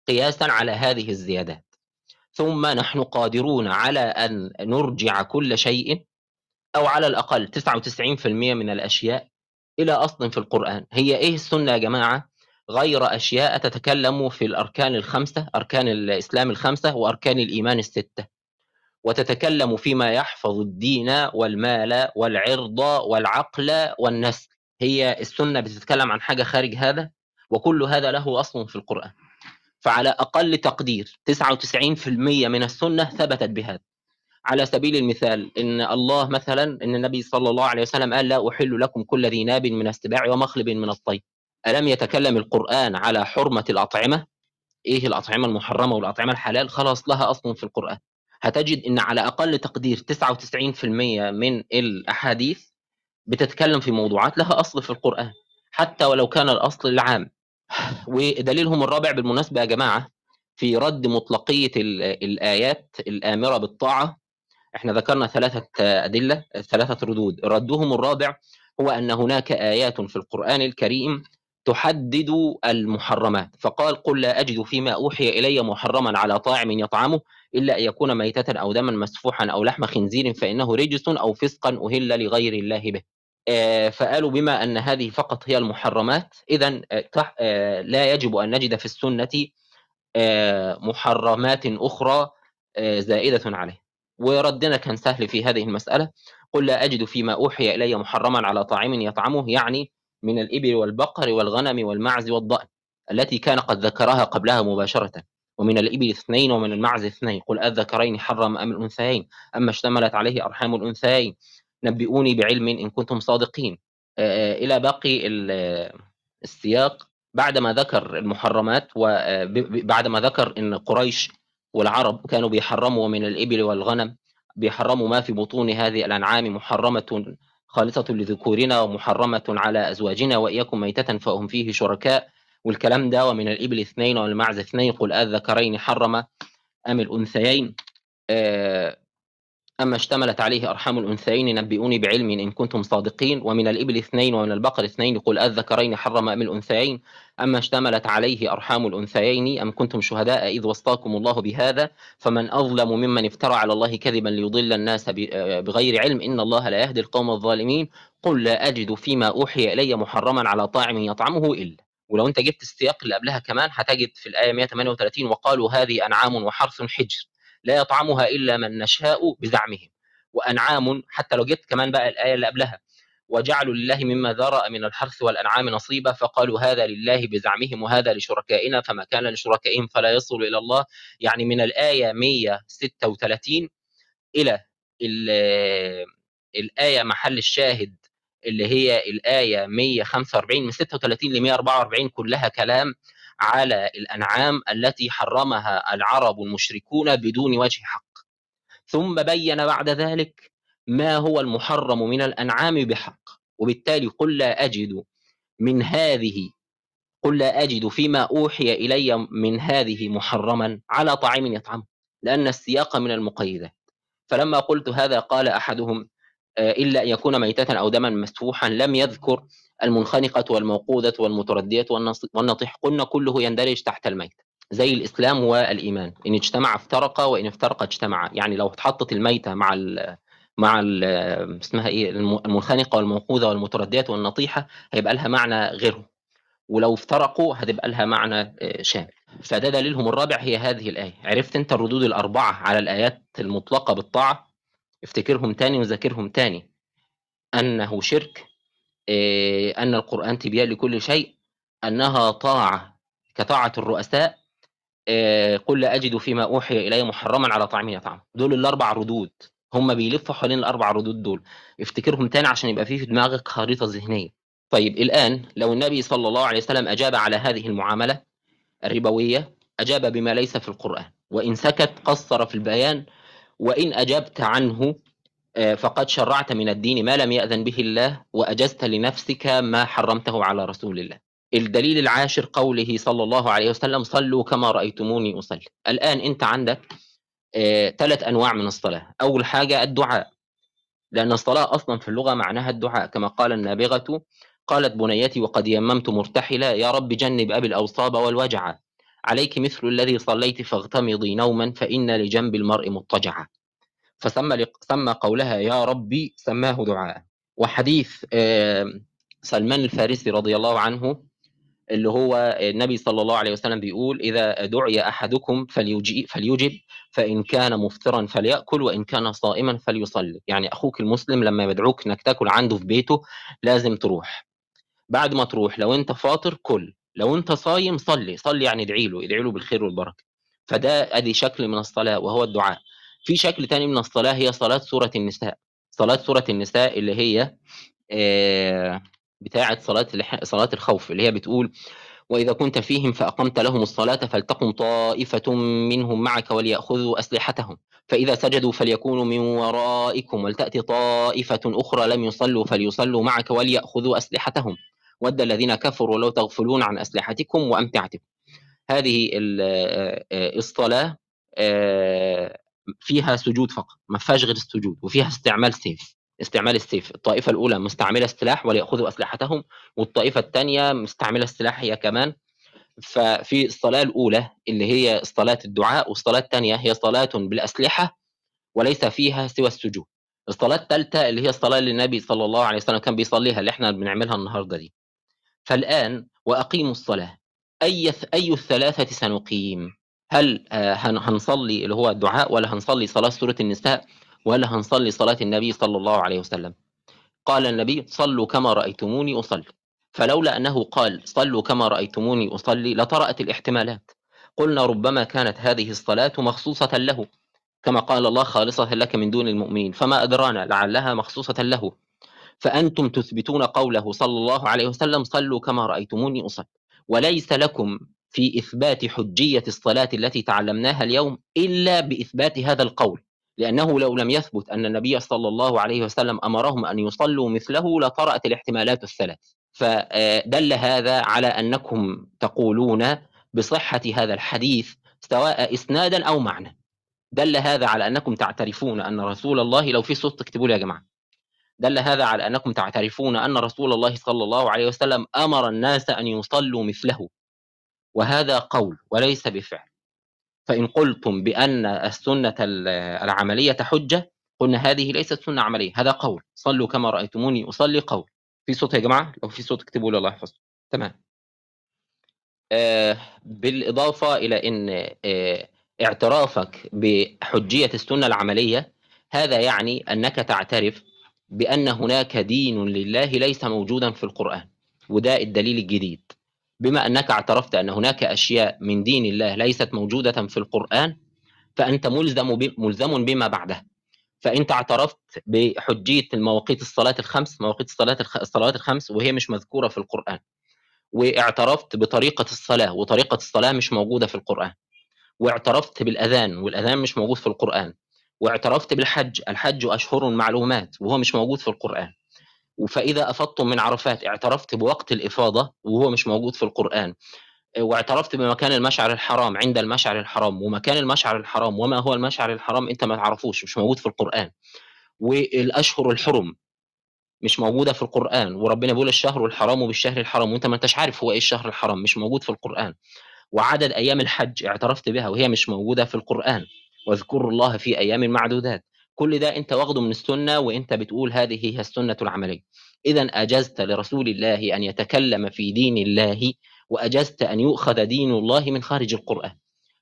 قياسا على هذه الزيادات. ثم نحن قادرون على أن نرجع كل شيء أو على الأقل 99% من الأشياء إلى أصل في القرآن. هي إيه السنة يا جماعة؟ غير أشياء تتكلم في الأركان الخمسة أركان الإسلام الخمسة وأركان الإيمان الستة. وتتكلم فيما يحفظ الدين والمال والعرض والعقل والنسل. هي السنة بتتكلم عن حاجة خارج هذا وكل هذا له أصل في القرآن. فعلى أقل تقدير 99% من السنة ثبتت بهذا. على سبيل المثال إن الله مثلا إن النبي صلى الله عليه وسلم قال لا أحل لكم كل ذي ناب من السباع ومخلب من الطيب ألم يتكلم القرآن على حرمة الأطعمة؟ إيه الأطعمة المحرمة والأطعمة الحلال؟ خلاص لها أصل في القرآن. هتجد إن على أقل تقدير 99% من الأحاديث بتتكلم في موضوعات لها أصل في القرآن. حتى ولو كان الأصل العام. ودليلهم الرابع بالمناسبة يا جماعة في رد مطلقية الآيات الآمرة بالطاعة. إحنا ذكرنا ثلاثة أدلة ثلاثة ردود. ردهم الرابع هو أن هناك آيات في القرآن الكريم تحدد المحرمات. فقال قل لا أجد فيما أوحي إلي محرما على طاعم يطعمه إلا أن يكون ميتة أو دما مسفوحا أو لحم خنزير فإنه رجس أو فسقا أهل لغير الله به. فقالوا بما أن هذه فقط هي المحرمات إذا لا يجب أن نجد في السنة محرمات أخرى زائدة عليه. وردنا كان سهل في هذه المسألة. قل لا أجد فيما أوحي إلي محرما على طاعم يطعمه يعني من الإبل والبقر والغنم والمعز والضأن التي كان قد ذكرها قبلها مباشرة. ومن الإبل اثنين ومن المعز اثنين. قل الذكرين حرم أم الأنثيين؟ أما اشتملت عليه أرحام الأنثيين. نبئوني بعلم إن كنتم صادقين. إلى باقي السياق. بعدما ذكر المحرمات وبعدما ذكر أن قريش والعرب كانوا بيحرموا من الإبل والغنم بيحرموا ما في بطون هذه الأنعام محرمة خالصة لذكورنا ومحرمة على أزواجنا وإياكم ميتة فهم فيه شركاء. والكلام ده ومن الإبل اثنين والمعز اثنين قل الذكرين حرم أم الأنثيين. أما اشتملت عليه أرحام الأنثيين نبئوني بعلم إن كنتم صادقين ومن الإبل اثنين ومن البقر اثنين قل الذكرين حرم أم الأنثيين؟ أما اشتملت عليه أرحام الأنثيين أم كنتم شهداء إذ وصاكم الله بهذا؟ فمن أظلم ممن افترى على الله كذبا ليضل الناس بغير علم إن الله لا يهدي القوم الظالمين. قل لا أجد فيما أوحي إلي محرما على طاعم يطعمه إلا. ولو أنت جبت السياق اللي قبلها كمان هتجد في الآية 138 وقالوا هذه أنعام وحرث حجر. لا يطعمها إلا من نشاء بزعمهم. وأنعام حتى لو جبت كمان بقى الآية اللي قبلها وجعلوا لله مما ذرأ من الحرث والأنعام نصيبا فقالوا هذا لله بزعمهم وهذا لشركائنا فما كان لشركائهم فلا يصل إلى الله. يعني من الآية 136 إلى الآية محل الشاهد اللي هي الآية 145 من 36 ل 144 كلها كلام على الأنعام التي حرمها العرب المشركون بدون وجه حق. ثم بين بعد ذلك ما هو المحرم من الأنعام بحق. وبالتالي قل لا أجد من هذه قل لا أجد فيما أوحي إلي من هذه محرما على طعام يطعمه لأن السياق من المقيدات. فلما قلت هذا قال أحدهم آه، إلا أن يكون ميتة أو دما مسفوحا لم يذكر المنخنقة والموقوذة والمتردية والنطيح قلنا كله يندرج تحت الميت. زي الإسلام والإيمان إن اجتمع افترق وإن افترق اجتمع. يعني لو اتحطت الميتة مع ال مع ال اسمها إيه؟ المنخنقة والموقوذة والمتردية والنطيحة هيبقى لها معنى غيرهم. ولو افترقوا هتبقى لها معنى آه، شامل. فده دليلهم الرابع هي هذه الآية. عرفت أنت الردود الأربعة على الآيات المطلقة بالطاعة؟ افتكرهم تاني وذاكرهم تاني. أنه شرك آه، أن القرآن تبيان لكل شيء أنها طاعة كطاعة الرؤساء آه، قل لا أجد فيما أوحي إلي محرما على طعام يطعم. دول الأربع ردود. هم بيلفوا حوالين الأربع ردود دول. افتكرهم تاني عشان يبقى فيه في دماغك خريطة ذهنية. طيب الآن لو النبي صلى الله عليه وسلم أجاب على هذه المعاملة الربوية أجاب بما ليس في القرآن. وإن سكت قصر في البيان وإن أجبت عنه فقد شرعت من الدين ما لم يأذن به الله وأجزت لنفسك ما حرمته على رسول الله. الدليل العاشر قوله صلى الله عليه وسلم صلوا كما رأيتموني أصلي. الآن أنت عندك ثلاث آه، أنواع من الصلاة. أول حاجة الدعاء. لأن الصلاة أصلا في اللغة معناها الدعاء. كما قال النابغة قالت بنيتي وقد يممت مرتحلا يا رب جنب أبي الأوصاب والوجع. عليك مثل الذي صليت فاغتمضي نوما فإن لجنب المرء مضطجعا. فسمى سمى قولها يا ربي سماه دعاء. وحديث سلمان الفارسي رضي الله عنه اللي هو النبي صلى الله عليه وسلم بيقول إذا دعي أحدكم فليجب فإن كان مفطرا فليأكل وإن كان صائما فليصلي. يعني أخوك المسلم لما يدعوك إنك تأكل عنده في بيته لازم تروح. بعد ما تروح لو أنت فاطر كل. لو أنت صايم صلي. صلي يعني ادعي له ادعي له بالخير والبركة. فده أدي شكل من الصلاة وهو الدعاء. في شكل تاني من الصلاة هي صلاة سورة النساء. صلاة سورة النساء اللي هي آه بتاعة صلاة صلاة الخوف اللي هي بتقول وإذا كنت فيهم فأقمت لهم الصلاة فلتقم طائفة منهم معك وليأخذوا أسلحتهم. فإذا سجدوا فليكونوا من ورائكم ولتأتي طائفة أخرى لم يصلوا فليصلوا معك وليأخذوا أسلحتهم. ود الذين كفروا لو تغفلون عن أسلحتكم وأمتعتكم. هذه الصلاة فيها سجود فقط ما فيهاش غير السجود وفيها استعمال سيف استعمال السيف الطائفة الأولى مستعملة السلاح وليأخذوا أسلحتهم والطائفة الثانية مستعملة السلاح هي كمان. ففي الصلاة الأولى اللي هي صلاة الدعاء والصلاة الثانية هي صلاة بالأسلحة وليس فيها سوى السجود. الصلاة الثالثة اللي هي الصلاة اللي النبي صلى الله عليه وسلم كان بيصليها اللي إحنا بنعملها النهاردة دي. فالآن وأقيموا الصلاة. أي أي الثلاثة سنقيم؟ هل آه، هنصلي اللي هو الدعاء ولا هنصلي صلاة سورة النساء ولا هنصلي صلاة النبي صلى الله عليه وسلم؟ قال النبي صلوا كما رأيتموني أصلي. فلولا أنه قال صلوا كما رأيتموني أصلي لطرأت الاحتمالات. قلنا ربما كانت هذه الصلاة مخصوصة له كما قال الله خالصة لك من دون المؤمنين فما أدرانا لعلها مخصوصة له. فأنتم تثبتون قوله صلى الله عليه وسلم صلوا كما رأيتموني أصلي. وليس لكم في إثبات حجية الصلاة التي تعلمناها اليوم إلا بإثبات هذا القول لأنه لو لم يثبت أن النبي صلى الله عليه وسلم أمرهم أن يصلوا مثله لطرأت الاحتمالات الثلاث. فدل هذا على أنكم تقولون بصحة هذا الحديث سواء إسنادا أو معنى. دل هذا على أنكم تعترفون أن رسول الله لو في صوت تكتبوا لي يا جماعة. دل هذا على أنكم تعترفون أن رسول الله صلى الله عليه وسلم أمر الناس أن يصلوا مثله. وهذا قول وليس بفعل. فإن قلتم بأن السنة العملية حجة قلنا هذه ليست سنة عملية هذا قول. صلوا كما رأيتموني أصلي قول. في صوت يا جماعة؟ لو في صوت اكتبوا لي الله يحفظكم. تمام. آه بالإضافة إلى أن آه اعترافك بحجية السنة العملية هذا يعني أنك تعترف بأن هناك دين لله ليس موجودا في القرآن وده الدليل الجديد. بما أنك اعترفت أن هناك أشياء من دين الله ليست موجودة في القرآن فأنت ملزم ملزم بما بعده. فأنت اعترفت بحجية المواقيت الصلاة الخمس مواقيت الصلاة الصلوات الخمس وهي مش مذكورة في القرآن. واعترفت بطريقة الصلاة وطريقة الصلاة مش موجودة في القرآن. واعترفت بالأذان والأذان مش موجود في القرآن. واعترفت بالحج الحج أشهر معلومات وهو مش موجود في القرآن. فإذا أفضتم من عرفات اعترفت بوقت الإفاضة وهو مش موجود في القرآن واعترفت بمكان المشعر الحرام عند المشعر الحرام ومكان المشعر الحرام وما هو المشعر الحرام أنت ما تعرفوش مش موجود في القرآن. والأشهر الحرم مش موجودة في القرآن وربنا بيقول الشهر الحرام بالشهر الحرام وأنت ما أنتش عارف هو إيه الشهر الحرام مش موجود في القرآن. وعدد أيام الحج اعترفت بها وهي مش موجودة في القرآن. واذكروا الله في أيام معدودات. كل ده انت واخده من السنة وانت بتقول هذه هي السنة العملية. اذا أجزت لرسول الله أن يتكلم في دين الله وأجزت أن يؤخذ دين الله من خارج القرآن.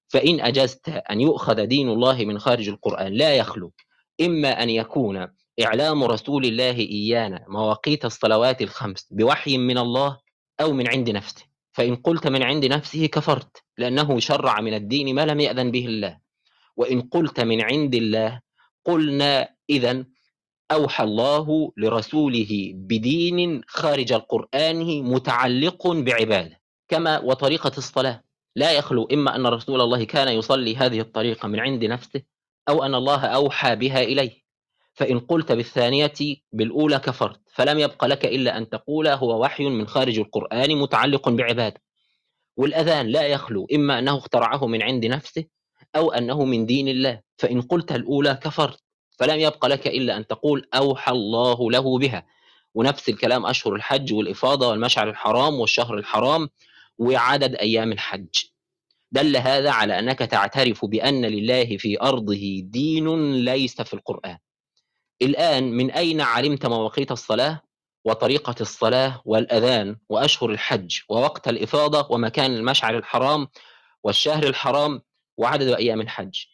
فإن أجزت أن يؤخذ دين الله من خارج القرآن لا يخلو إما أن يكون إعلام رسول الله إيانا مواقيت الصلوات الخمس بوحي من الله أو من عند نفسه. فإن قلت من عند نفسه كفرت لأنه شرع من الدين ما لم يأذن به الله. وإن قلت من عند الله قلنا إذا أوحى الله لرسوله بدين خارج القرآن متعلق بعبادة كما وطريقة الصلاة. لا يخلو إما أن رسول الله كان يصلي هذه الطريقة من عند نفسه أو أن الله أوحى بها إليه. فإن قلت بالثانية بالأولى كفرت فلم يبق لك إلا أن تقول هو وحي من خارج القرآن متعلق بعبادة. والأذان لا يخلو إما أنه اخترعه من عند نفسه أو أنه من دين الله فإن قلت الأولى كفرت فلم يبق لك إلا أن تقول أوحى الله له بها. ونفس الكلام أشهر الحج والإفاضة والمشعر الحرام والشهر الحرام وعدد أيام الحج. دل هذا على أنك تعترف بأن لله في أرضه دين ليس في القرآن. الآن من أين علمت مواقيت الصلاة وطريقة الصلاة والأذان وأشهر الحج ووقت الإفاضة ومكان المشعر الحرام والشهر الحرام وعدد أيام الحج.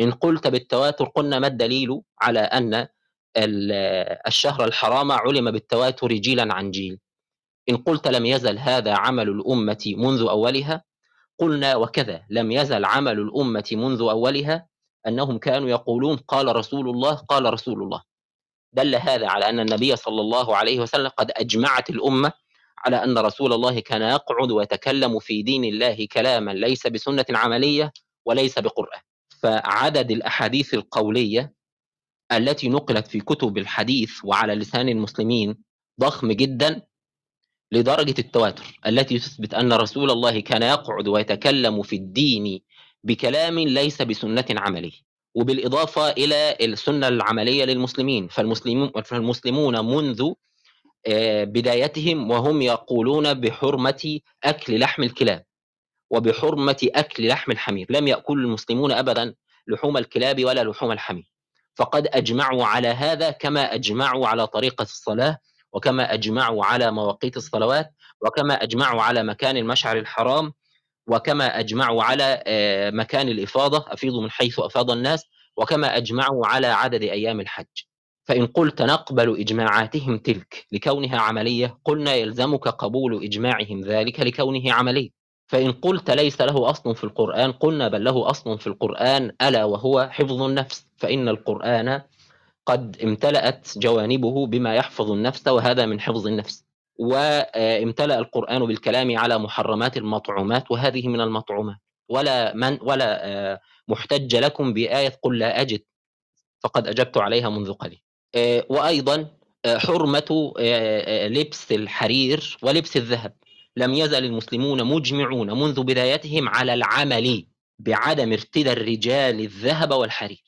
إن قلت بالتواتر قلنا ما الدليل على أن الشهر الحرام علم بالتواتر جيلا عن جيل. إن قلت لم يزل هذا عمل الأمة منذ أولها قلنا وكذا لم يزل عمل الأمة منذ أولها أنهم كانوا يقولون قال رسول الله قال رسول الله. دل هذا على أن النبي صلى الله عليه وسلم قد أجمعت الأمة على أن رسول الله كان يقعد ويتكلم في دين الله كلاما ليس بسنة عملية وليس بقرآن. فعدد الأحاديث القولية التي نقلت في كتب الحديث وعلى لسان المسلمين ضخم جدا لدرجة التواتر التي تثبت أن رسول الله كان يقعد ويتكلم في الدين بكلام ليس بسنة عملية وبالإضافة إلى السنة العملية للمسلمين. فالمسلمون, فالمسلمون منذ آه، بدايتهم وهم يقولون بحرمة أكل لحم الكلاب. وبحرمة أكل لحم الحمير. لم يأكل المسلمون أبدا لحوم الكلاب ولا لحوم الحمير. فقد أجمعوا على هذا كما أجمعوا على طريقة الصلاة وكما أجمعوا على مواقيت الصلوات وكما أجمعوا على مكان المشعر الحرام وكما أجمعوا على آه، مكان الإفاضة أفيضوا من حيث أفاض الناس وكما أجمعوا على عدد أيام الحج. فإن قلت نقبل إجماعاتهم تلك لكونها عملية قلنا يلزمك قبول إجماعهم ذلك لكونه عملي فإن قلت ليس له أصل في القرآن قلنا بل له أصل في القرآن ألا وهو حفظ النفس. فإن القرآن قد امتلأت جوانبه بما يحفظ النفس وهذا من حفظ النفس. وامتلأ القرآن بالكلام على محرمات المطعومات وهذه من المطعومات. ولا من ولا آه، محتج لكم بآية قل لا أجد فقد أجبت عليها منذ قليل. آه، وأيضا آه، حرمة لبس الحرير ولبس الذهب. لم يزل المسلمون مجمعون منذ بدايتهم على العمل بعدم ارتدى الرجال الذهب والحرير.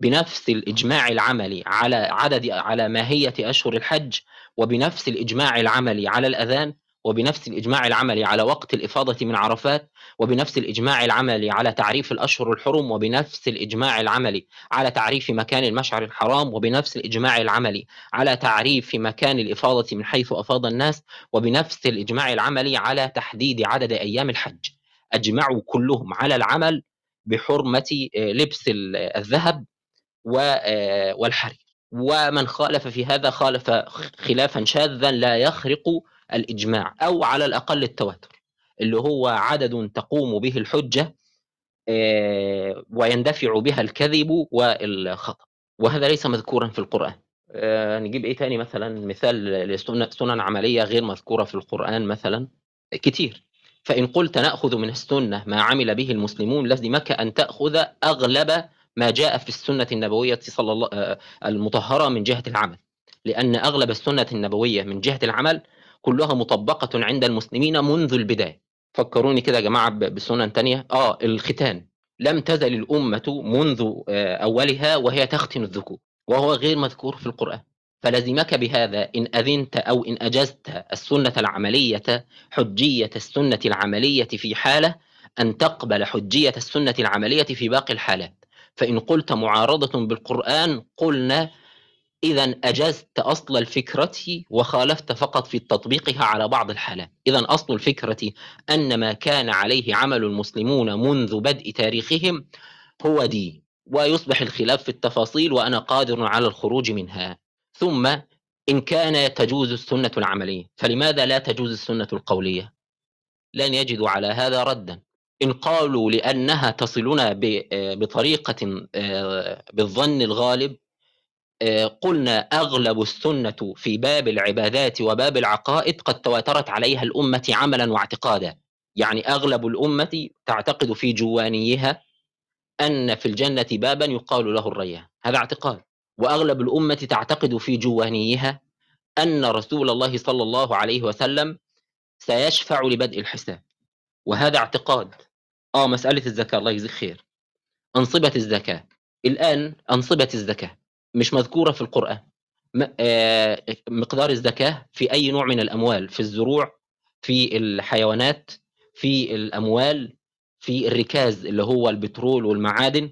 بنفس الإجماع العملي على عدد على ماهية أشهر الحج وبنفس الإجماع العملي على الأذان وبنفس الإجماع العملي على وقت الإفاضة من عرفات وبنفس الإجماع العملي على تعريف الأشهر الحرم وبنفس الإجماع العملي على تعريف مكان المشعر الحرام وبنفس الإجماع العملي على تعريف مكان الإفاضة من حيث أفاض الناس وبنفس الإجماع العملي على تحديد عدد أيام الحج. أجمعوا كلهم على العمل بحرمة لبس الذهب والحرير. ومن خالف في هذا خالف خلافا شاذا لا يخرق الإجماع أو على الأقل التواتر اللي هو عدد تقوم به الحجة آه، ويندفع بها الكذب والخطأ. وهذا ليس مذكورا في القرآن. آه، نجيب إيه تاني مثلا؟ مثال لسنن عملية غير مذكورة في القرآن مثلا. كتير. فإن قلت نأخذ من السنة ما عمل به المسلمون لازمك أن تأخذ أغلب ما جاء في السنة النبوية صلى الله آه، المطهرة من جهة العمل. لأن أغلب السنة النبوية من جهة العمل كلها مطبقة عند المسلمين منذ البداية. فكروني كده يا جماعة بسنن تانية. آه الختان. لم تزل الأمة منذ آه، أولها وهي تختن الذكور وهو غير مذكور في القرآن. فلزمك بهذا إن أذنت أو إن أجزت السنة العملية حجية السنة العملية في حالة أن تقبل حجية السنة العملية في باقي الحالات. فإن قلت معارضة بالقرآن قلنا إذا أجزت أصل الفكرة وخالفت فقط في تطبيقها على بعض الحالات. إذا أصل الفكرة أن ما كان عليه عمل المسلمون منذ بدء تاريخهم هو دين ويصبح الخلاف في التفاصيل وأنا قادر على الخروج منها. ثم إن كان تجوز السنة العملية فلماذا لا تجوز السنة القولية؟ لن يجدوا على هذا ردا. إن قالوا لأنها تصلنا بطريقة آه، بالظن الغالب آه، قلنا أغلب السنة في باب العبادات وباب العقائد قد تواترت عليها الأمة عملا واعتقادا. يعني أغلب الأمة تعتقد في جوانيها أن في الجنة بابا يقال له الريان. هذا اعتقاد. وأغلب الأمة تعتقد في جوانيها أن رسول الله صلى الله عليه وسلم سيشفع لبدء الحساب. وهذا اعتقاد. آه مسألة الزكاة. الله يجزيك خير. أنصبة الزكاة. الآن أنصبة الزكاة. مش مذكورة في القرآن. آه، مقدار الزكاة في أي نوع من الأموال في الزروع في الحيوانات في الأموال في الركاز اللي هو البترول والمعادن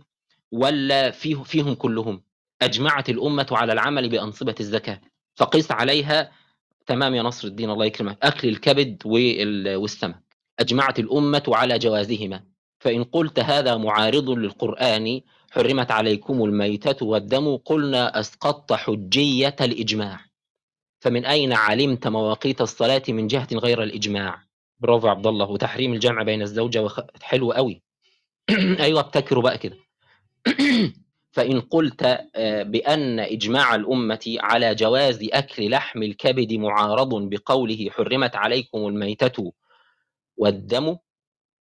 ولا فيه فيهم كلهم؟ أجمعت الأمة على العمل بأنصبة الزكاة. فقس عليها تمام يا نصر الدين الله يكرمك. أكل الكبد والسمك. أجمعت الأمة على جوازهما. فإن قلت هذا معارض للقرآن حرمت عليكم الميتة والدم قلنا أسقطت حجية الإجماع. فمن أين علمت مواقيت الصلاة من جهة غير الإجماع؟ برافو عبد الله وتحريم الجمع بين الزوجة وخ... حلو قوي. أيوه ابتكروا بقى كده. فإن قلت آه، بأن إجماع الأمة على جواز أكل لحم الكبد معارض بقوله حرمت عليكم الميتة والدم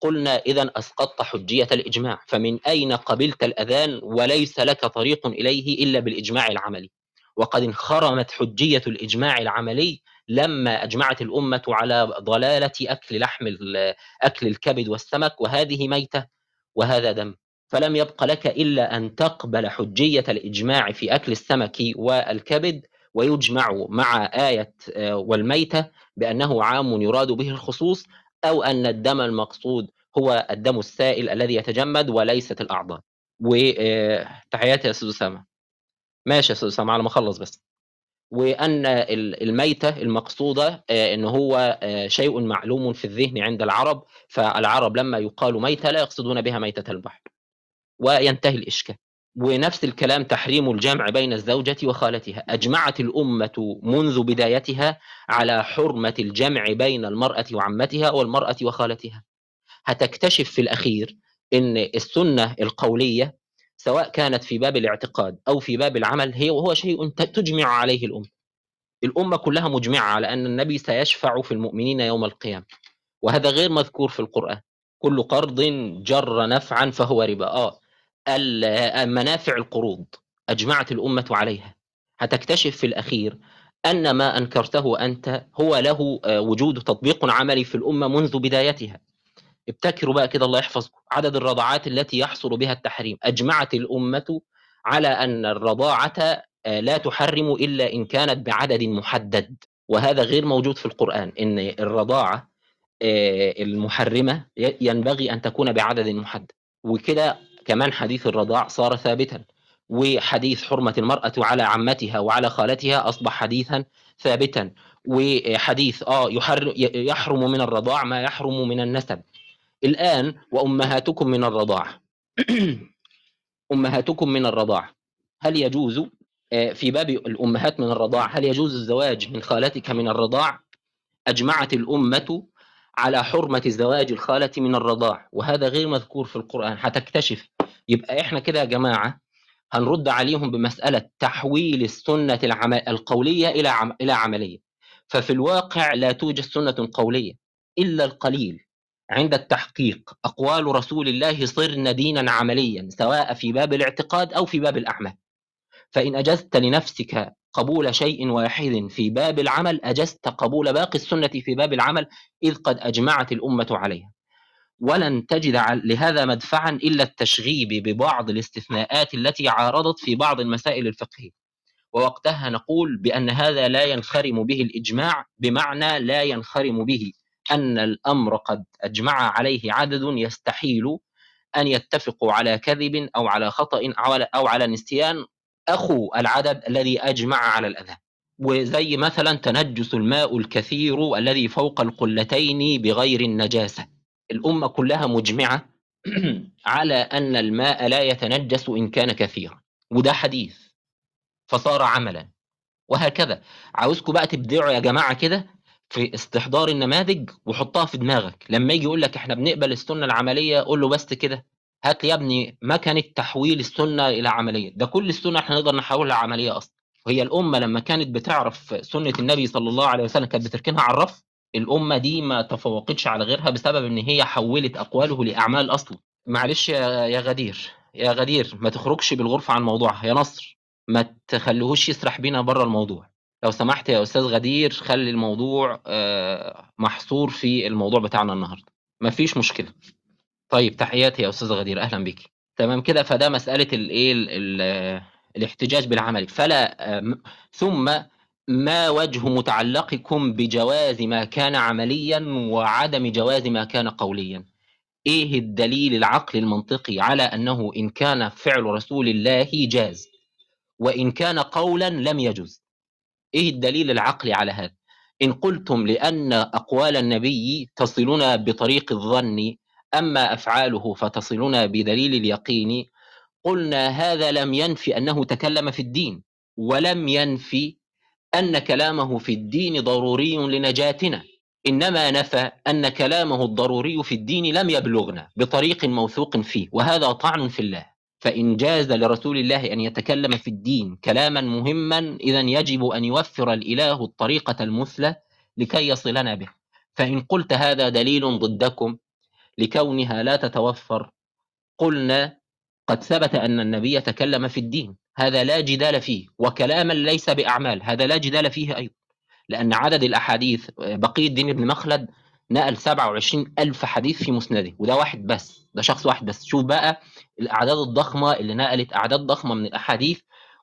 قلنا إذا أسقطت حجية الإجماع فمن أين قبلت الأذان وليس لك طريق إليه إلا بالإجماع العملي؟ وقد انخرمت حجية الإجماع العملي لما أجمعت الأمة على ضلالة أكل لحم أكل الكبد والسمك وهذه ميتة وهذا دم. فلم يبق لك إلا أن تقبل حجية الإجماع في أكل السمك والكبد ويجمع مع آية آه، والميتة بأنه عام يراد به الخصوص أو أن الدم المقصود هو الدم السائل الذي يتجمد وليست الأعضاء. وتحياتي يا أستاذ أسامة. ماشي يا أستاذ أسامة على ما أخلص بس. وأن الميتة المقصودة آه، أنه هو آه، شيء معلوم في الذهن عند العرب. فالعرب لما يقال ميتة لا يقصدون بها ميتة البحر. وينتهي الإشكال. ونفس الكلام تحريم الجمع بين الزوجة وخالتها. أجمعت الأمة منذ بدايتها على حرمة الجمع بين المرأة وعمتها والمرأة وخالتها. هتكتشف في الأخير أن السنة القولية سواء كانت في باب الاعتقاد أو في باب العمل هي وهو شيء تجمع عليه الأمة. الأمة كلها مجمعة على أن النبي سيشفع في المؤمنين يوم القيامة. وهذا غير مذكور في القرآن. كل قرض جر نفعا فهو ربا. آه منافع القروض أجمعت الأمة عليها. هتكتشف في الأخير أن ما أنكرته أنت هو له آه، وجود تطبيق عملي في الأمة منذ بدايتها. ابتكروا بقى كده الله يحفظكم عدد الرضعات التي يحصل بها التحريم. أجمعت الأمة على أن الرضاعة آه، لا تحرم إلا إن كانت بعدد محدد. وهذا غير موجود في القرآن إن الرضاعة آه، المحرمة ينبغي أن تكون بعدد محدد. وكده كمان حديث الرضاع صار ثابتا وحديث حرمة المرأة على عمتها وعلى خالتها أصبح حديثا ثابتا وحديث آه يحرم من الرضاع ما يحرم من النسب. الآن وأمهاتكم من الرضاعة أمهاتكم من الرضاعة هل يجوز آه، في باب الأمهات من الرضاع هل يجوز الزواج من خالتك من الرضاع؟ أجمعت الأمة على حرمة زواج الخالة من الرضاع وهذا غير مذكور في القرآن. هتكتشف. يبقى إحنا كده يا جماعة هنرد عليهم بمسألة تحويل السنة القولية إلى عم... إلى عملية. ففي الواقع لا توجد سنة قولية إلا القليل عند التحقيق. أقوال رسول الله صرن دينا عمليا سواء في باب الاعتقاد أو في باب الأعمال. فإن أجزت لنفسك قبول شيء واحد في باب العمل أجزت قبول باقي السنة في باب العمل إذ قد أجمعت الأمة عليها. ولن تجد لهذا مدفعا إلا التشغيب ببعض الاستثناءات التي عارضت في بعض المسائل الفقهية. ووقتها نقول بأن هذا لا ينخرم به الإجماع بمعنى لا ينخرم به أن الأمر قد أجمع عليه عدد يستحيل أن يتفقوا على كذب أو على خطأ أو على نسيان أخو العدد الذي أجمع على الأذى. وزي مثلا تنجس الماء الكثير الذي فوق القلتين بغير النجاسة. الأمة كلها مجمعة على أن الماء لا يتنجس إن كان كثيرا. وده حديث. فصار عملا. وهكذا. عاوزكم بقى تبدعوا يا جماعة كده في استحضار النماذج وحطها في دماغك. لما يجي يقول لك إحنا بنقبل السنة العملية قول له بس كده. هات لي يا ابني مكنة تحويل السنة إلى عملية. ده كل السنة إحنا نقدر نحولها عملية أصلا. وهي الأمة لما كانت بتعرف سنة النبي صلى الله عليه وسلم كانت بتركنها على الرف الأمة دي ما تفوقتش على غيرها بسبب إن هي حولت أقواله لأعمال أصلا. معلش يا يا غدير يا غدير ما تخرجش بالغرفة عن موضوعها. يا نصر ما تخليهوش يسرح بينا بره الموضوع. لو سمحت يا أستاذ غدير خلي الموضوع آه، محصور في الموضوع بتاعنا النهارده. مفيش مشكلة. طيب تحياتي يا أستاذ غدير أهلا بك تمام كده فده مسألة الايه الاحتجاج بالعمل. فلا ثم ما وجه متعلقكم بجواز ما كان عمليا وعدم جواز ما كان قوليا؟ إيه الدليل العقلي المنطقي على أنه إن كان فعل رسول الله جاز وإن كان قولا لم يجز؟ إيه الدليل العقلي على هذا؟ إن قلتم لأن أقوال النبي تصلنا بطريق الظن أما أفعاله فتصلنا بدليل اليقين قلنا هذا لم ينفي أنه تكلم في الدين ولم ينفي أن كلامه في الدين ضروري لنجاتنا إنما نفى أن كلامه الضروري في الدين لم يبلغنا بطريق موثوق فيه وهذا طعن في الله فإن جاز لرسول الله أن يتكلم في الدين كلاما مهما إذا يجب أن يوفر الإله الطريقة المثلى لكي يصلنا به فإن قلت هذا دليل ضدكم لكونها لا تتوفر. قلنا قد ثبت أن النبي تكلم في الدين. هذا لا جدال فيه وكلاما ليس بأعمال. هذا لا جدال فيه أيضا. لأن عدد الأحاديث بقية الدين بن مخلد نقل 27 ألف حديث في مسنده وده واحد بس ده شخص واحد بس. شوف بقى الأعداد الضخمة اللي نقلت أعداد ضخمة من الأحاديث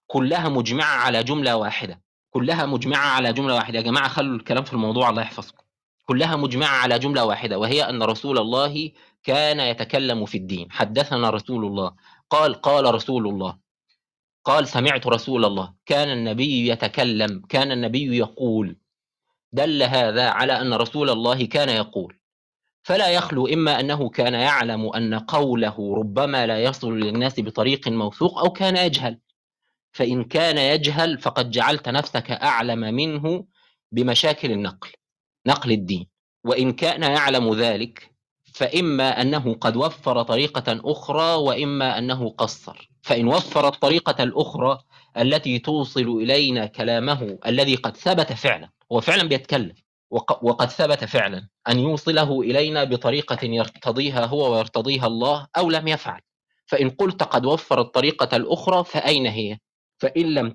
كلها مجمعة على جملة واحدة. كلها مجمعة على جملة واحدة. يا جماعة خلوا الكلام في الموضوع الله يحفظكم. كلها مجمعة على جملة واحدة وهي أن رسول الله كان يتكلم في الدين. حدثنا رسول الله. قال قال رسول الله. قال سمعت رسول الله. كان النبي يتكلم كان النبي يقول. دل هذا على أن رسول الله كان يقول. فلا يخلو إما أنه كان يعلم أن قوله ربما لا يصل للناس بطريق موثوق أو كان يجهل. فإن كان يجهل فقد جعلت نفسك أعلم منه بمشاكل النقل. نقل الدين وإن كان يعلم ذلك فإما أنه قد وفر طريقة أخرى وإما أنه قصر فإن وفر الطريقة الأخرى التي توصل إلينا كلامه الذي قد ثبت فعلا هو فعلا بيتكلم وقد ثبت فعلا أن يوصله إلينا بطريقة يرتضيها هو ويرتضيها الله أو لم يفعل فإن قلت قد وفر الطريقة الأخرى فأين هي؟ فإن لم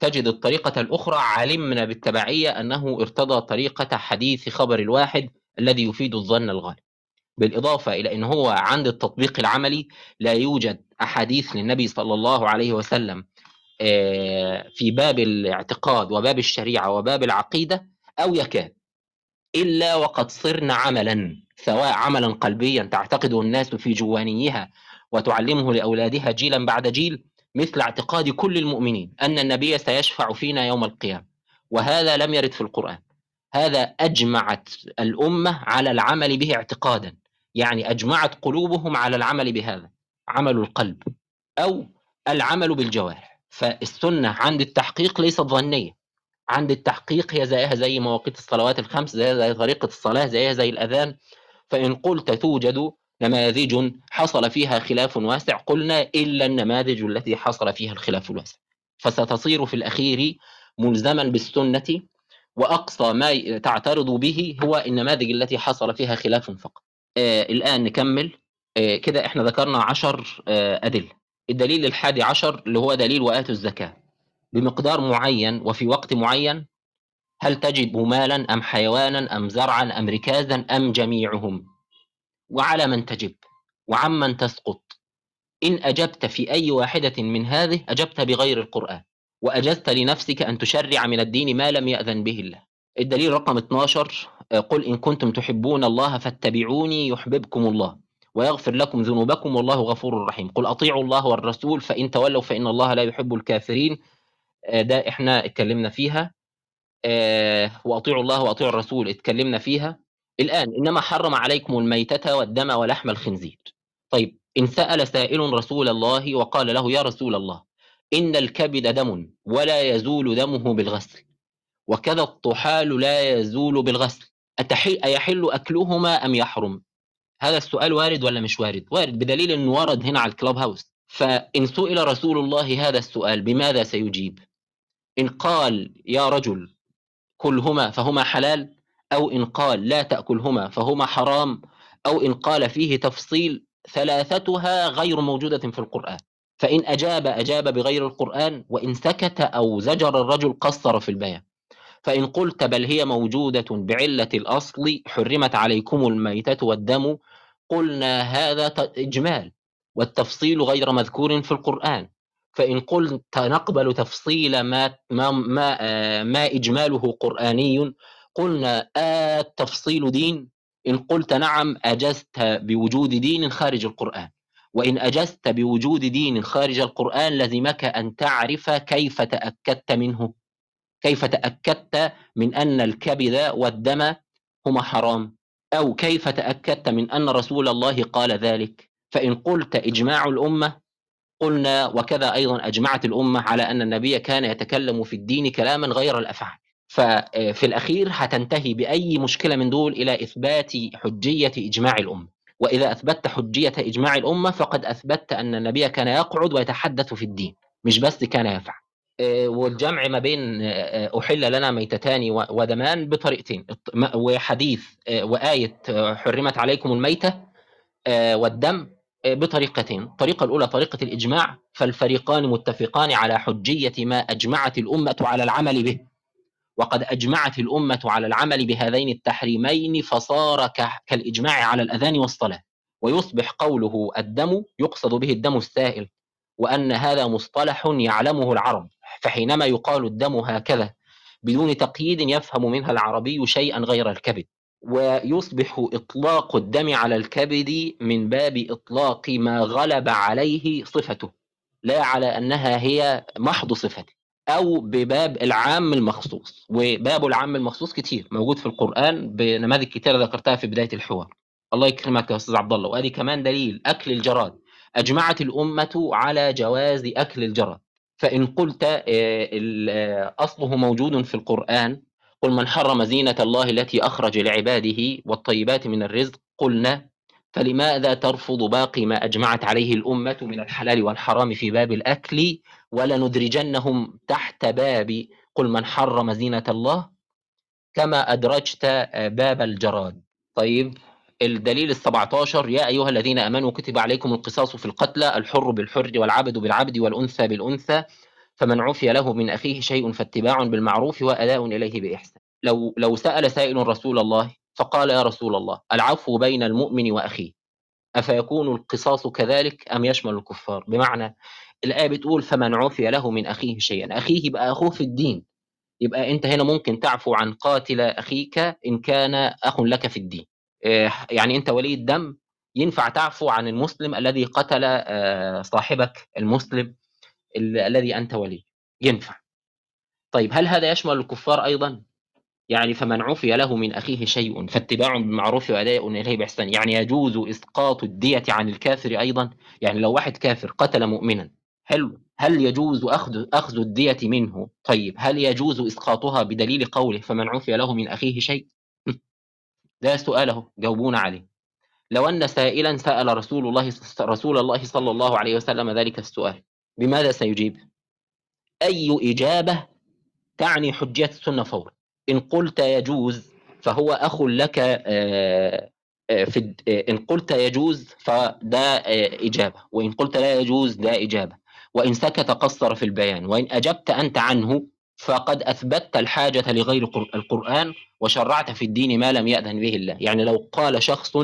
تجد الطريقة الأخرى علمنا بالتبعية أنه ارتضى طريقة حديث خبر الواحد الذي يفيد الظن الغالب. بالإضافة إلى أن هو عند التطبيق العملي لا يوجد أحاديث للنبي صلى الله عليه وسلم آه، في باب الاعتقاد وباب الشريعة وباب العقيدة أو يكاد إلا وقد صرنا عملا سواء عملا قلبيا تعتقده الناس في جوانيها وتعلمه لأولادها جيلا بعد جيل مثل اعتقاد كل المؤمنين أن النبي سيشفع فينا يوم القيامة وهذا لم يرد في القرآن. هذا أجمعت الأمة على العمل به اعتقادا يعني أجمعت قلوبهم على العمل بهذا عمل القلب أو العمل بالجوارح. فالسنة عند التحقيق ليست ظنية. عند التحقيق هي زيها زي مواقيت الصلوات الخمس زيها زي طريقة الصلاة زيها زي الأذان. فإن قلت توجد نماذج حصل فيها خلاف واسع. قلنا إلا النماذج التي حصل فيها الخلاف الواسع. فستصير في الأخير ملزما بالسنة وأقصى ما تعترض به هو النماذج التي حصل فيها خلاف فقط. آه الآن نكمل. آه كده إحنا ذكرنا عشر آه أدلة. الدليل الحادي عشر اللي هو دليل وآتوا الزكاة. بمقدار معين وفي وقت معين هل تجب مالا أم حيوانا أم زرعا أم ركازا أم جميعهم؟ وعلى من تجب وعمن تسقط. إن أجبت في أي واحدة من هذه أجبت بغير القرآن وأجزت لنفسك أن تشرع من الدين ما لم يأذن به الله. الدليل رقم 12 قل إن كنتم تحبون الله فاتبعوني يحببكم الله ويغفر لكم ذنوبكم والله غفور رحيم. قل أطيعوا الله والرسول فإن تولوا فإن الله لا يحب الكافرين. ده إحنا اتكلمنا فيها. وأطيعوا الله وأطيعوا الرسول اتكلمنا فيها. الآن إنما حرم عليكم الميتة والدم ولحم الخنزير. طيب إن سأل سائل رسول الله وقال له يا رسول الله إن الكبد دم ولا يزول دمه بالغسل وكذا الطحال لا يزول بالغسل أيحل أكلهما أم يحرم؟ هذا السؤال وارد ولا مش وارد؟ وارد بدليل أنه ورد هنا على الكلاب هاوس. فإن سئل رسول الله هذا السؤال بماذا سيجيب؟ إن قال يا رجل كلهما فهما حلال؟ أو إن قال لا تأكلهما فهما حرام أو إن قال فيه تفصيل ثلاثتها غير موجودة في القرآن. فإن أجاب أجاب بغير القرآن وإن سكت أو زجر الرجل قصر في البيان. فإن قلت بل هي موجودة بعلة الأصل حرمت عليكم الميتة والدم قلنا هذا إجمال والتفصيل غير مذكور في القرآن. فإن قلت نقبل تفصيل ما ما ما, ما إجماله قرآني قلنا التفصيل دين. إن قلت نعم أجزت بوجود دين خارج القرآن. وإن أجزت بوجود دين خارج القرآن لزمك أن تعرف كيف تأكدت منه. كيف تأكدت من أن الكبد والدم هما حرام. أو كيف تأكدت من أن رسول الله قال ذلك. فإن قلت إجماع الأمة قلنا وكذا أيضا أجمعت الأمة على أن النبي كان يتكلم في الدين كلاما غير الأفعال. ففي الأخير هتنتهي بأي مشكلة من دول إلى إثبات حجية إجماع الأمة. وإذا أثبتت حجية إجماع الأمة فقد أثبتت أن النبي كان يقعد ويتحدث في الدين مش بس كان يفعل. والجمع ما بين أحل لنا ميتتان ودمان بطريقتين. وحديث وآية حرمت عليكم الميتة والدم بطريقتين. الطريقة الأولى طريقة الإجماع فالفريقان متفقان على حجية ما أجمعت الأمة على العمل به. وقد أجمعت الأمة على العمل بهذين التحريمين فصار كالإجماع على الأذان والصلاة ويصبح قوله الدم يقصد به الدم السائل وأن هذا مصطلح يعلمه العرب فحينما يقال الدم هكذا بدون تقييد يفهم منها العربي شيئا غير الكبد. ويصبح إطلاق الدم على الكبد من باب إطلاق ما غلب عليه صفته لا على أنها هي محض صفته. أو بباب العام المخصوص وباب العام المخصوص كتير موجود في القرآن بنماذج كتير ذكرتها في بداية الحوار. الله يكرمك يا أستاذ عبد الله. وهذه كمان دليل أكل الجراد. أجمعت الأمة على جواز أكل الجراد. فإن قلت أصله موجود في القرآن قل من حرم زينة الله التي أخرج لعباده والطيبات من الرزق قلنا فلماذا ترفض باقي ما أجمعت عليه الأمة من الحلال والحرام في باب الأكل ولندرجنهم تحت باب قل من حرم زينة الله كما أدرجت باب الجراد. طيب الدليل السبعة عشر يا أيها الذين أمنوا كتب عليكم القصاص في القتلى الحر بالحر والعبد بالعبد والأنثى بالأنثى فمن عفي له من أخيه شيء فاتباع بالمعروف وأداء إليه بإحسان. لو لو سأل سائل رسول الله فقال يا رسول الله العفو بين المؤمن وأخيه. أفيكون القصاص كذلك أم يشمل الكفار؟ بمعنى الآية بتقول فمن عفي له من أخيه شيئا. أخيه يبقى أخوه في الدين. يبقى أنت هنا ممكن تعفو عن قاتل أخيك إن كان أخ لك في الدين. يعني أنت ولي الدم ينفع تعفو عن المسلم الذي قتل صاحبك المسلم الذي أنت وليه ينفع. طيب هل هذا يشمل الكفار أيضا؟ يعني فمن عفي له من أخيه شيء فاتباع بالمعروف وأداء إليه بإحسان. يعني يجوز إسقاط الدية عن الكافر أيضا؟ يعني لو واحد كافر قتل مؤمنا حلو هل يجوز أخذ أخذ الدية منه؟ طيب هل يجوز إسقاطها بدليل قوله فمن عفي له من أخيه شيء؟ ده سؤاله جاوبونا عليه. لو أن سائلا سأل رسول الله رسول الله صلى الله عليه وسلم ذلك السؤال. بماذا سيجيب؟ أي إجابة تعني حجية السنة فورا. إن قلت يجوز فهو أخ لك آه، آه، في آه، إن قلت يجوز فده إجابة وإن قلت لا يجوز ده إجابة. وإن سكت قصر في البيان وإن أجبت أنت عنه فقد أثبتت الحاجة لغير القرآن وشرعت في الدين ما لم يأذن به الله. يعني لو قال شخص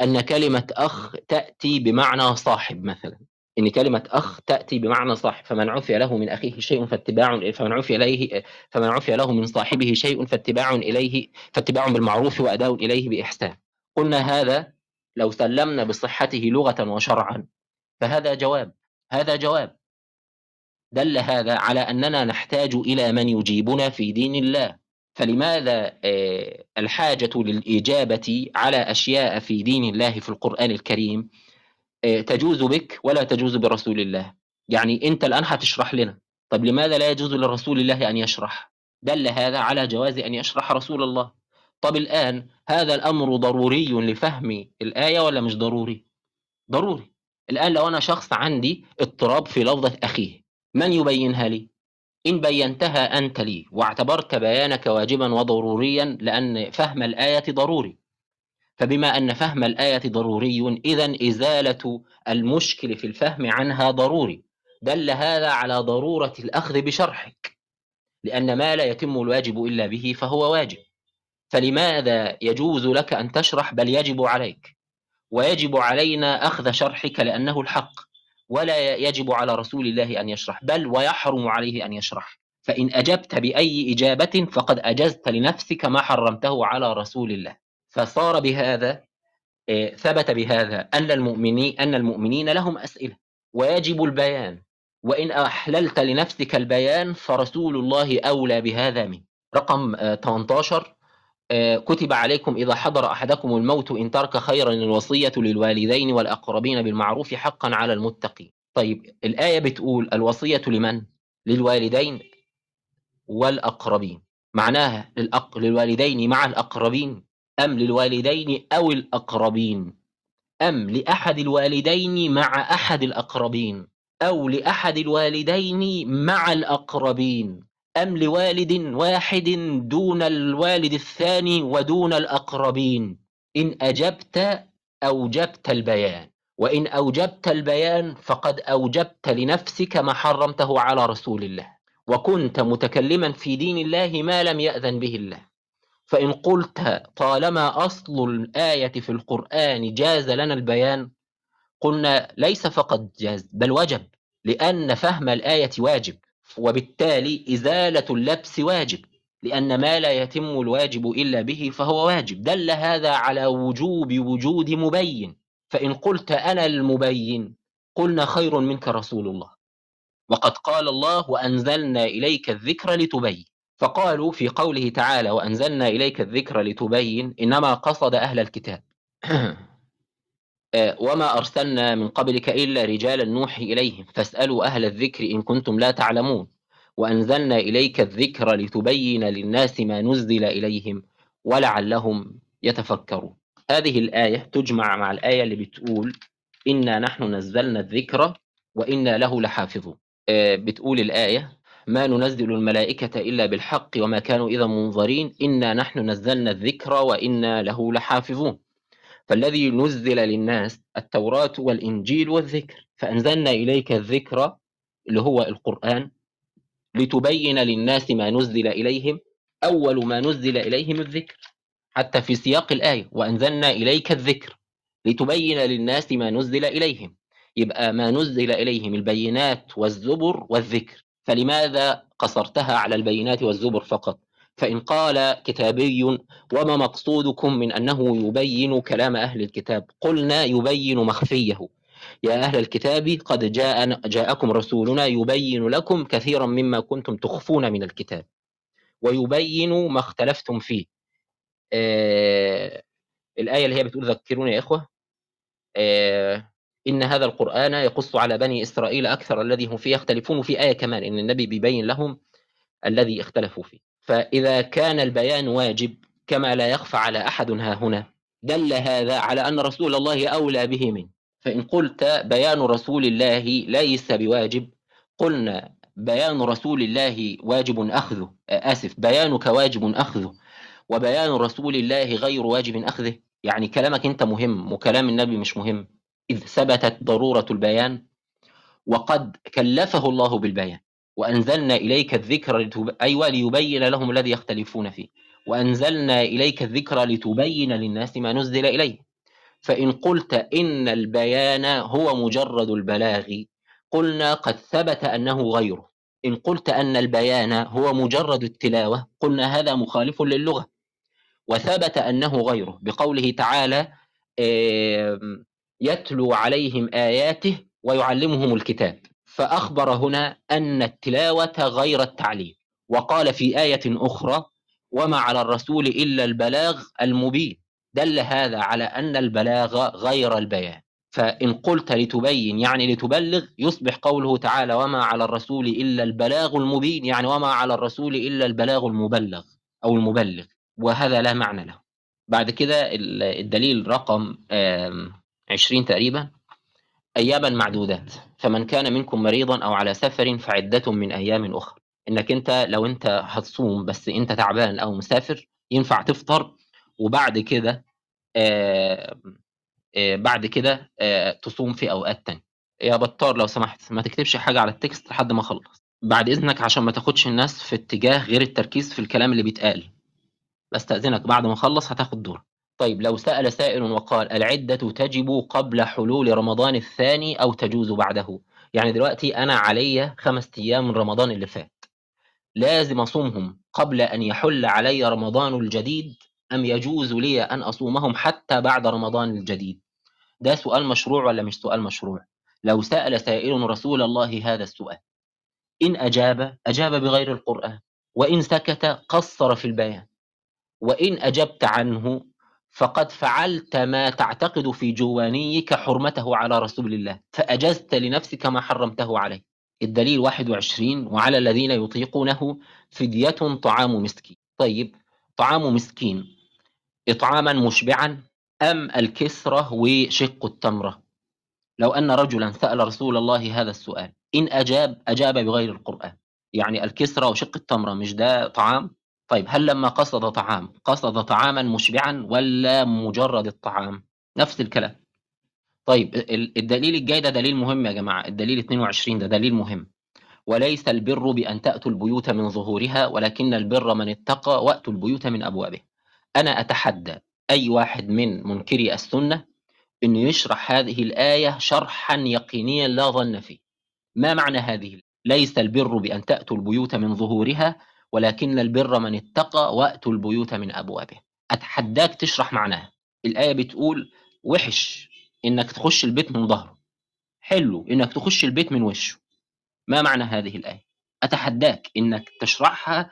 أن كلمة أخ تأتي بمعنى صاحب مثلا. إن كلمة أخ تأتي بمعنى صاحب فمن عفي له من أخيه شيء فاتباع فمن عفي إليه فمن عفي له من صاحبه شيء فاتباع إليه فاتباع بالمعروف وأداء إليه بإحسان. قلنا هذا لو سلمنا بصحته لغة وشرعا. فهذا جواب هذا جواب. دل هذا على أننا نحتاج إلى من يجيبنا في دين الله. فلماذا آه، الحاجة للإجابة على أشياء في دين الله في القرآن الكريم؟ تجوز بك ولا تجوز برسول الله. يعني أنت الآن هتشرح لنا طب لماذا لا يجوز لرسول الله أن يشرح؟ دل هذا على جواز أن يشرح رسول الله. طب الآن هذا الأمر ضروري لفهم الآية ولا مش ضروري؟ ضروري. الآن لو أنا شخص عندي اضطراب في لفظة أخيه من يبينها لي؟ إن بينتها أنت لي واعتبرت بيانك واجبا وضروريا لأن فهم الآية ضروري. فبما أن فهم الآية ضروري إذا إزالة المشكل في الفهم عنها ضروري. دل هذا على ضرورة الأخذ بشرحك لأن ما لا يتم الواجب إلا به فهو واجب. فلماذا يجوز لك أن تشرح بل يجب عليك؟ ويجب علينا أخذ شرحك لأنه الحق ولا يجب على رسول الله أن يشرح بل ويحرم عليه أن يشرح. فإن أجبت بأي إجابة فقد أجزت لنفسك ما حرمته على رسول الله. فصار بهذا آه، ثبت بهذا أن المؤمنين أن المؤمنين لهم أسئلة. ويجب البيان. وإن أحللت لنفسك البيان فرسول الله أولى بهذا منه رقم 18 آه، كتب عليكم إذا حضر أحدكم الموت إن ترك خيرا الوصية للوالدين والأقربين بالمعروف حقا على المتقين. طيب الآية بتقول الوصية لمن؟ للوالدين والأقربين. معناها للأق... للوالدين مع الأقربين. أم للوالدين أو الأقربين؟ أم لأحد الوالدين مع أحد الأقربين؟ أو لأحد الوالدين مع الأقربين؟ أم لوالد واحد دون الوالد الثاني ودون الأقربين؟ إن أجبت أوجبت البيان وإن أوجبت البيان فقد أوجبت لنفسك ما حرمته على رسول الله وكنت متكلما في دين الله ما لم يأذن به الله. فإن قلت طالما أصل الآية في القرآن جاز لنا البيان قلنا ليس فقط جاز بل وجب لأن فهم الآية واجب وبالتالي إزالة اللبس واجب لأن ما لا يتم الواجب إلا به فهو واجب دل هذا على وجوب وجود مبين فإن قلت أنا المبين قلنا خير منك رسول الله. وقد قال الله وأنزلنا إليك الذكر لتبين. فقالوا في قوله تعالى وأنزلنا إليك الذكر لتبين إنما قصد أهل الكتاب. آه، وما أرسلنا من قبلك إلا رجالا نوحي إليهم فاسألوا أهل الذكر إن كنتم لا تعلمون. وأنزلنا إليك الذكر لتبين للناس ما نزل إليهم ولعلهم يتفكرون. هذه الآية تجمع مع الآية اللي بتقول إنا نحن نزلنا الذكر وإنا له لحافظون. آه، بتقول الآية ما ننزل الملائكة إلا بالحق وما كانوا إذا منظرين. إنا نحن نزلنا الذكر وإنا له لحافظون. فالذي نزل للناس التوراة والإنجيل والذكر. فأنزلنا إليك الذكر اللي هو القرآن لتبين للناس ما نزل إليهم. أول ما نزل إليهم الذكر. حتى في سياق الآية. وأنزلنا إليك الذكر لتبين للناس ما نزل إليهم. يبقى ما نزل إليهم البينات والزبر والذكر. فلماذا قصرتها على البينات والزبر فقط؟ فإن قال كتابي وما مقصودكم من أنه يبين كلام أهل الكتاب؟ قلنا يبين مخفيه. يا أهل الكتاب قد جاء جاءكم رسولنا يبين لكم كثيرا مما كنتم تخفون من الكتاب ويبين ما اختلفتم فيه. آه الآية اللي هي بتقول ذكروني يا إخوة؟ آه إن هذا القرآن يقص على بني إسرائيل أكثر الذي هم فيه يختلفون في آية كمان إن النبي بيبين لهم الذي اختلفوا فيه. فإذا كان البيان واجب كما لا يخفى على أحد ها هنا دل هذا على أن رسول الله أولى به منه. فإن قلت بيان رسول الله ليس بواجب قلنا بيان رسول الله واجب أخذه. آسف بيانك واجب أخذه. وبيان رسول الله غير واجب أخذه يعني كلامك أنت مهم وكلام النبي مش مهم. إذ ثبتت ضرورة البيان وقد كلفه الله بالبيان. وأنزلنا إليك الذكر لتب... أيوة ليبين لهم الذي يختلفون فيه. وأنزلنا إليك الذكر لتبين للناس ما نزل إليه. فإن قلت إن البيان هو مجرد البلاغ قلنا قد ثبت أنه غيره. إن قلت أن البيان هو مجرد التلاوة قلنا هذا مخالف للغة. وثبت أنه غيره. بقوله تعالى يتلو عليهم آياته ويعلمهم الكتاب. فأخبر هنا أن التلاوة غير التعليم وقال في آية أخرى وما على الرسول إلا البلاغ المبين دل هذا على أن البلاغ غير البيان. فإن قلت لتبين يعني لتبلغ يصبح قوله تعالى وما على الرسول إلا البلاغ المبين يعني وما على الرسول إلا البلاغ المبلغ أو المبلغ وهذا لا معنى له. بعد كده الدليل رقم 20 تقريبا أياما معدودات. فمن كان منكم مريضا أو على سفر فعدة من أيام أخرى. إنك أنت لو أنت هتصوم بس أنت تعبان أو مسافر ينفع تفطر وبعد كده آه آه بعد كده آه تصوم في أوقات تانية. يا بطار لو سمحت ما تكتبش حاجة على التكست لحد ما أخلص. بعد إذنك عشان ما تاخدش الناس في اتجاه غير التركيز في الكلام اللي بيتقال. بستأذنك بعد ما أخلص هتاخد دور طيب لو سأل سائل وقال العدة تجب قبل حلول رمضان الثاني أو تجوز بعده؟ يعني دلوقتي أنا علي خمس أيام من رمضان اللي فات. لازم أصومهم قبل أن يحل علي رمضان الجديد؟ أم يجوز لي أن أصومهم حتى بعد رمضان الجديد؟ ده سؤال مشروع ولا مش سؤال مشروع؟ لو سأل سائل رسول الله هذا السؤال. إن أجاب أجاب بغير القرآن. وإن سكت قصر في البيان. وإن أجبت عنه فقد فعلت ما تعتقد في جوانيك حرمته على رسول الله فأجزت لنفسك ما حرمته عليه الدليل 21 وعلى الذين يطيقونه فدية طعام مسكين. طيب طعام مسكين إطعاما مشبعا أم الكسرة وشق التمرة؟ لو أن رجلا سأل رسول الله هذا السؤال إن أجاب أجاب بغير القرآن. يعني الكسرة وشق التمرة مش ده طعام؟ طيب هل لما قصد طعام قصد طعاما مشبعا ولا مجرد الطعام؟ نفس الكلام. طيب الدليل الجاي ده دليل مهم يا جماعة. الدليل 22 ده دليل مهم. وليس البر بأن تأتوا البيوت من ظهورها ولكن البر من اتقى وأتوا البيوت من أبوابه. أنا أتحدى أي واحد من منكري السنة أنه يشرح هذه الآية شرحا يقينيا لا ظن فيه. ما معنى هذه ليس البر بأن تأتوا البيوت من ظهورها ولكن البر من اتقى وأتوا البيوت من أبوابه. أتحداك تشرح معناها. الآية بتقول وحش إنك تخش البيت من ظهره. حلو إنك تخش البيت من وشه. ما معنى هذه الآية؟ أتحداك إنك تشرحها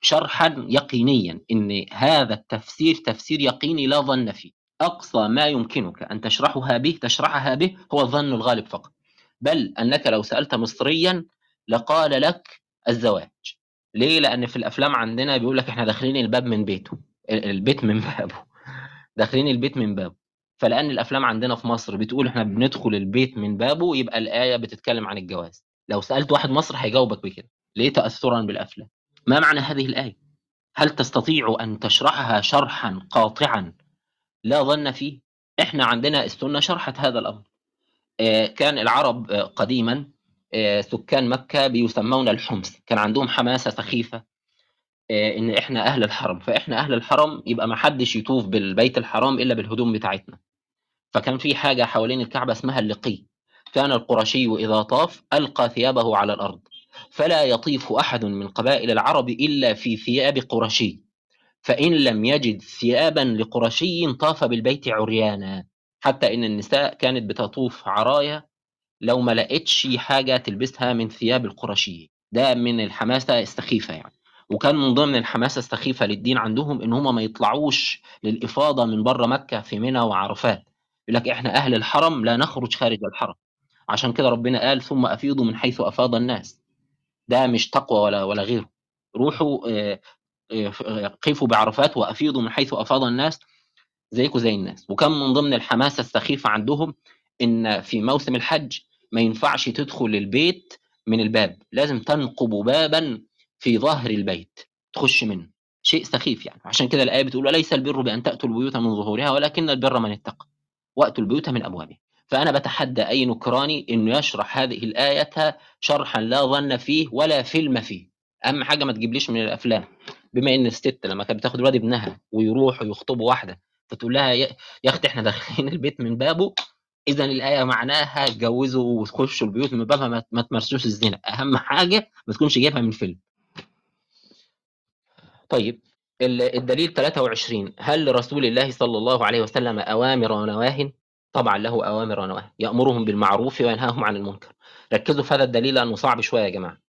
شرحا يقينيا إن هذا التفسير تفسير يقيني لا ظن فيه. أقصى ما يمكنك أن تشرحها به تشرحها به هو الظن الغالب فقط. بل أنك لو سألت مصريا لقال لك الزواج. ليه؟ لأن في الأفلام عندنا بيقول لك إحنا داخلين الباب من بيته البيت من بابه داخلين البيت من بابه. فلأن الأفلام عندنا في مصر بتقول إحنا بندخل البيت من بابه يبقى الآية بتتكلم عن الجواز. لو سألت واحد مصر هيجاوبك بكده. ليه تاثرا بالأفلام؟ ما معنى هذه الآية؟ هل تستطيع أن تشرحها شرحا قاطعا؟ لا ظن فيه. إحنا عندنا السنة شرحت هذا الأمر. آه، كان العرب آه، قديما سكان مكة بيسمون الحمص. كان عندهم حماسة سخيفة آه، إن إحنا أهل الحرم. فإحنا أهل الحرم يبقى ما حدش يطوف بالبيت الحرام إلا بالهدوم بتاعتنا. فكان في حاجة حوالين الكعبة اسمها اللقي. كان القرشي إذا طاف ألقى ثيابه على الأرض. فلا يطيف أحد من قبائل العرب إلا في ثياب قرشي. فإن لم يجد ثيابا لقرشي طاف بالبيت عريانا. حتى إن النساء كانت بتطوف عرايا لو ما لقيتش حاجة تلبسها من ثياب القرشية. ده من الحماسة السخيفة يعني. وكان من ضمن الحماسة السخيفة للدين عندهم إن هم ما يطلعوش للإفاضة من بره مكة في منى وعرفات. يقول لك إحنا أهل الحرم لا نخرج خارج الحرم. عشان كده ربنا قال ثم أفيضوا من حيث أفاض الناس. ده مش تقوى ولا ولا غيره. روحوا آه، آه، قفوا بعرفات وأفيضوا من حيث أفاض الناس زيكم زي الناس. وكان من ضمن الحماسة السخيفة عندهم إن في موسم الحج ما ينفعش تدخل البيت من الباب لازم تنقب بابا في ظهر البيت تخش منه شيء سخيف يعني. عشان كده الآية بتقول ليس البر بأن تأتوا البيوت من ظهورها ولكن البر من اتقى وأتوا البيوت من أبوابها. فأنا بتحدى أي نكراني إنه يشرح هذه الآية شرحا لا ظن فيه ولا فيلم فيه. أهم حاجة ما تجيبليش من الأفلام. بما إن الست لما كانت بتاخد الواد ابنها ويروحوا يخطبوا واحدة فتقول لها يا أختي إحنا داخلين البيت من بابه اذا الآية معناها اتجوزوا وتخشوا البيوت من بابها ما تمارسوش الزنا. أهم حاجة ما تكونش جايبها من فيلم. طيب الدليل 23 هل لرسول الله صلى الله عليه وسلم أوامر ونواه طبعا له أوامر ونواه يأمرهم بالمعروف وينهاهم عن المنكر. ركزوا في هذا الدليل لأنه صعب شوية يا جماعة.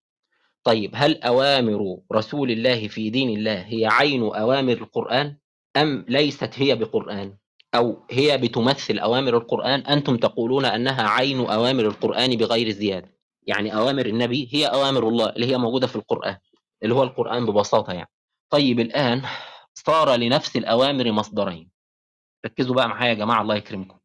طيب هل أوامر رسول الله في دين الله هي عين أوامر القرآن أم ليست هي بقرآن؟ أو هي بتمثل أوامر القرآن أنتم تقولون أنها عين أوامر القرآن بغير زيادة. يعني أوامر النبي هي أوامر الله اللي هي موجودة في القرآن اللي هو القرآن ببساطة يعني. طيب الآن صار لنفس الأوامر مصدرين. ركزوا بقى معايا يا جماعة الله يكرمكم.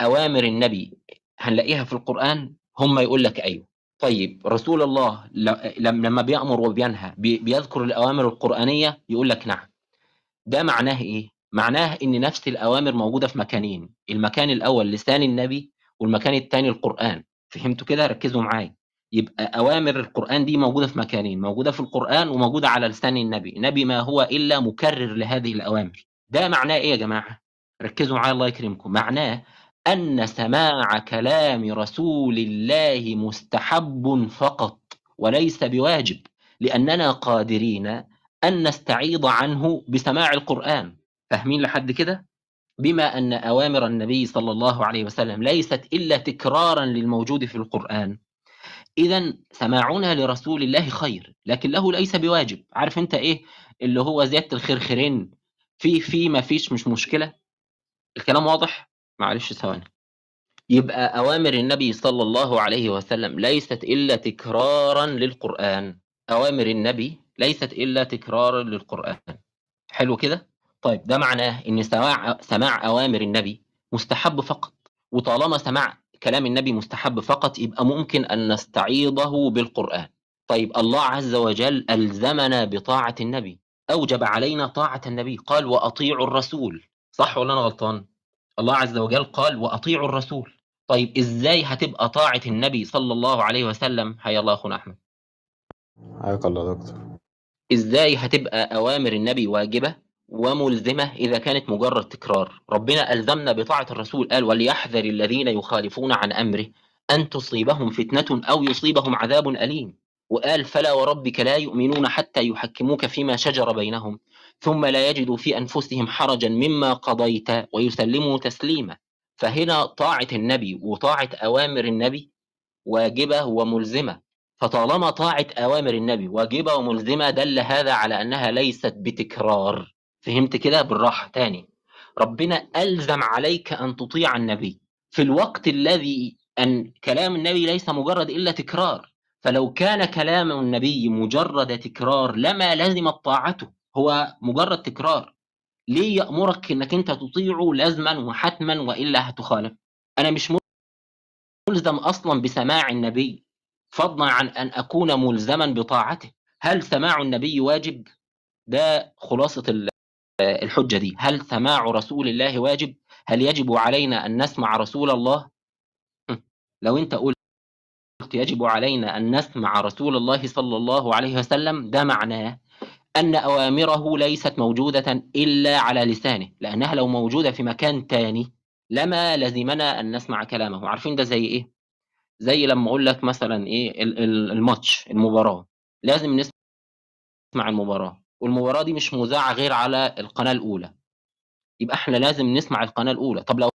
أوامر النبي هنلاقيها في القرآن هم يقول لك أيوه. طيب رسول الله لما بيأمر وبينهى بيذكر الأوامر القرآنية يقول لك نعم. ده معناه إيه؟ معناه إن نفس الأوامر موجودة في مكانين المكان الأول لسان النبي والمكان الثاني القرآن فهمتوا كده؟ ركزوا معايا. يبقى أوامر القرآن دي موجودة في مكانين موجودة في القرآن وموجودة على لسان النبي النبي ما هو إلا مكرر لهذه الأوامر. ده معناه إيه يا جماعة؟ ركزوا معايا الله يكرمكم. معناه أن سماع كلام رسول الله مستحب فقط وليس بواجب لأننا قادرين أن نستعيض عنه بسماع القرآن. فاهمين لحد كده؟ بما أن أوامر النبي صلى الله عليه وسلم ليست إلا تكرارا للموجود في القرآن. إذا سماعنا لرسول الله خير لكن له ليس بواجب. عارف أنت إيه؟ اللي هو زيادة الخرخرين. في في ما فيش مش مشكلة. الكلام واضح؟ معلش ثواني. يبقى أوامر النبي صلى الله عليه وسلم ليست إلا تكرارا للقرآن. أوامر النبي ليست إلا تكرارا للقرآن. حلو كده؟ طيب ده معناه إن سماع سماع أوامر النبي مستحب فقط وطالما سماع كلام النبي مستحب فقط يبقى ممكن أن نستعيضه بالقرآن. طيب الله عز وجل ألزمنا بطاعة النبي أوجب علينا طاعة النبي قال وأطيعوا الرسول. صح ولا أنا غلطان؟ الله عز وجل قال وأطيعوا الرسول. طيب إزاي هتبقى طاعة النبي صلى الله عليه وسلم؟ حيا الله أخونا أحمد. حياك الله دكتور. إزاي هتبقى أوامر النبي واجبة؟ وملزمة إذا كانت مجرد تكرار. ربنا ألزمنا بطاعة الرسول قال وليحذر الذين يخالفون عن أمره أن تصيبهم فتنة أو يصيبهم عذاب أليم. وقال فلا وربك لا يؤمنون حتى يحكموك فيما شجر بينهم ثم لا يجدوا في أنفسهم حرجا مما قضيت ويسلموا تسليما. فهنا طاعة النبي وطاعة أوامر النبي واجبة وملزمة. فطالما طاعة أوامر النبي واجبة وملزمة دل هذا على أنها ليست بتكرار. فهمت كده بالراحة تاني. ربنا ألزم عليك أن تطيع النبي. في الوقت الذي أن كلام النبي ليس مجرد إلا تكرار. فلو كان كلام النبي مجرد تكرار لما لزمت طاعته. هو مجرد تكرار. ليه يأمرك أنك أنت تطيعه لازما وحتما وإلا هتخالف؟ أنا مش ملزم أصلا بسماع النبي. فضلا عن أن أكون ملزما بطاعته. هل سماع النبي واجب؟ ده خلاصة الحجة دي. هل سماع رسول الله واجب؟ هل يجب علينا أن نسمع رسول الله؟ لو أنت قلت يجب علينا أن نسمع رسول الله صلى الله عليه وسلم ده معناه أن أوامره ليست موجودة إلا على لسانه لأنها لو موجودة في مكان تاني لما لزمنا أن نسمع كلامه. عارفين ده زي إيه؟ زي لما أقول لك مثلا إيه؟ الماتش المباراة. لازم نسمع المباراة. والمباراة دي مش مذاعة غير على القناة الأولى. يبقى إحنا لازم نسمع القناة الأولى. طب لو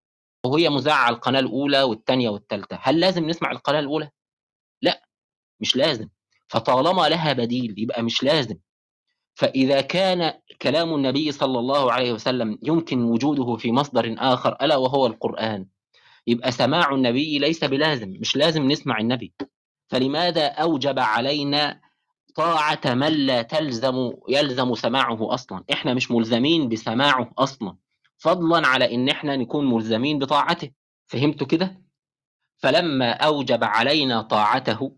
هي مذاعة على القناة الأولى والثانيه والثالثه هل لازم نسمع القناة الأولى؟ لا مش لازم. فطالما لها بديل يبقى مش لازم. فإذا كان كلام النبي صلى الله عليه وسلم يمكن وجوده في مصدر آخر ألا وهو القرآن يبقى سماع النبي ليس بلازم. مش لازم نسمع النبي. فلماذا أوجب علينا طاعة من لا تلزم يلزم سماعه أصلا. إحنا مش ملزمين بسماعه أصلا. فضلا على إن إحنا نكون ملزمين بطاعته. فهمتوا كده؟ فلما أوجب علينا طاعته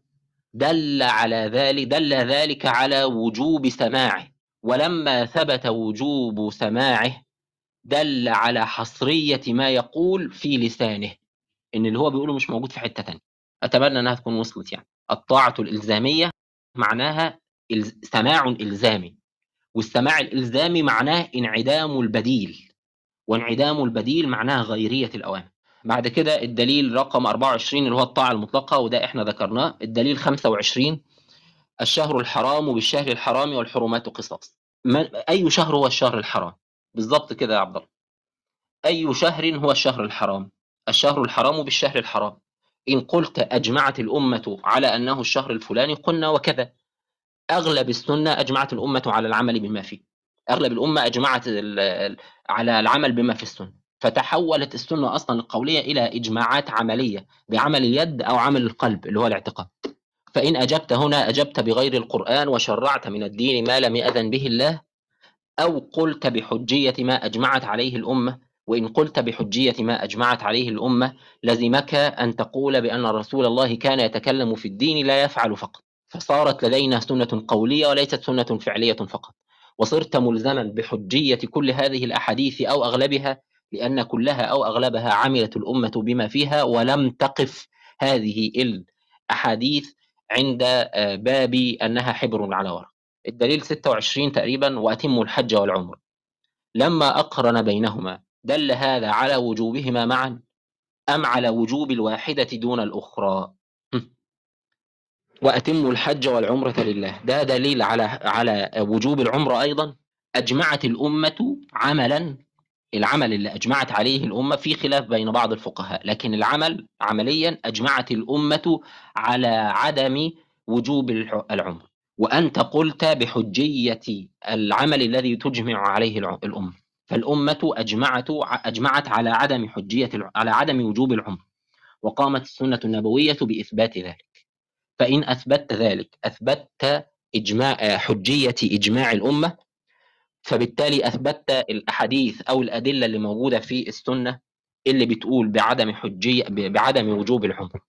دل على ذلك دل ذلك على وجوب سماعه. ولما ثبت وجوب سماعه دل على حصرية ما يقول في لسانه. إن اللي هو بيقوله مش موجود في حتة تانية. أتمنى أنها تكون وصلت يعني. الطاعة الإلزامية معناها سماع إلزامي. والسماع الإلزامي معناه انعدام البديل. وانعدام البديل معناه غيرية الأوامر. بعد كده الدليل رقم 24 اللي هو الطاعة المطلقة وده إحنا ذكرناه. الدليل 25 الشهر الحرام بالشهر الحرام والحرمات قصاص. أي شهر هو الشهر الحرام؟ بالضبط كده يا عبد الله. أي شهر هو الشهر الحرام؟ الشهر الحرام بالشهر الحرام. إن قلت أجمعت الأمة على أنه الشهر الفلاني قلنا وكذا. أغلب السنة أجمعت الأمة على العمل بما فيه. أغلب الأمة أجمعت على العمل بما في السنة. فتحولت السنة أصلا القولية إلى إجماعات عملية بعمل اليد أو عمل القلب اللي هو الاعتقاد. فإن أجبت هنا أجبت بغير القرآن وشرعت من الدين ما لم يأذن به الله أو قلت بحجية ما أجمعت عليه الأمة وإن قلت بحجية ما أجمعت عليه الأمة لزمك أن تقول بأن رسول الله كان يتكلم في الدين لا يفعل فقط. فصارت لدينا سنة قولية وليست سنة فعلية فقط. وصرت ملزما بحجية كل هذه الأحاديث أو أغلبها لأن كلها أو أغلبها عملت الأمة بما فيها ولم تقف هذه الأحاديث عند آه، باب أنها حبر على ورق. الدليل 26 تقريبا وأتموا الحج والعمر لما أقرن بينهما دل هذا على وجوبهما معا أم على وجوب الواحدة دون الأخرى؟ وأتموا الحج والعمرة لله. ده دليل على على وجوب العمرة أيضا. أجمعت الأمة عملا. العمل اللي أجمعت عليه الأمة في خلاف بين بعض الفقهاء لكن العمل عمليا أجمعت الأمة على عدم وجوب العمر وأنت قلت بحجية العمل الذي تجمع عليه الأمة. فالأمة أجمعت أجمعت على عدم حجية على عدم وجوب العمر وقامت السنة النبوية بإثبات ذلك. فإن أثبتت ذلك أثبتت إجماع حجية إجماع الأمة فبالتالي أثبتت الأحاديث أو الأدلة اللي موجودة في السنة اللي بتقول بعدم حجية بعدم وجوب العمر.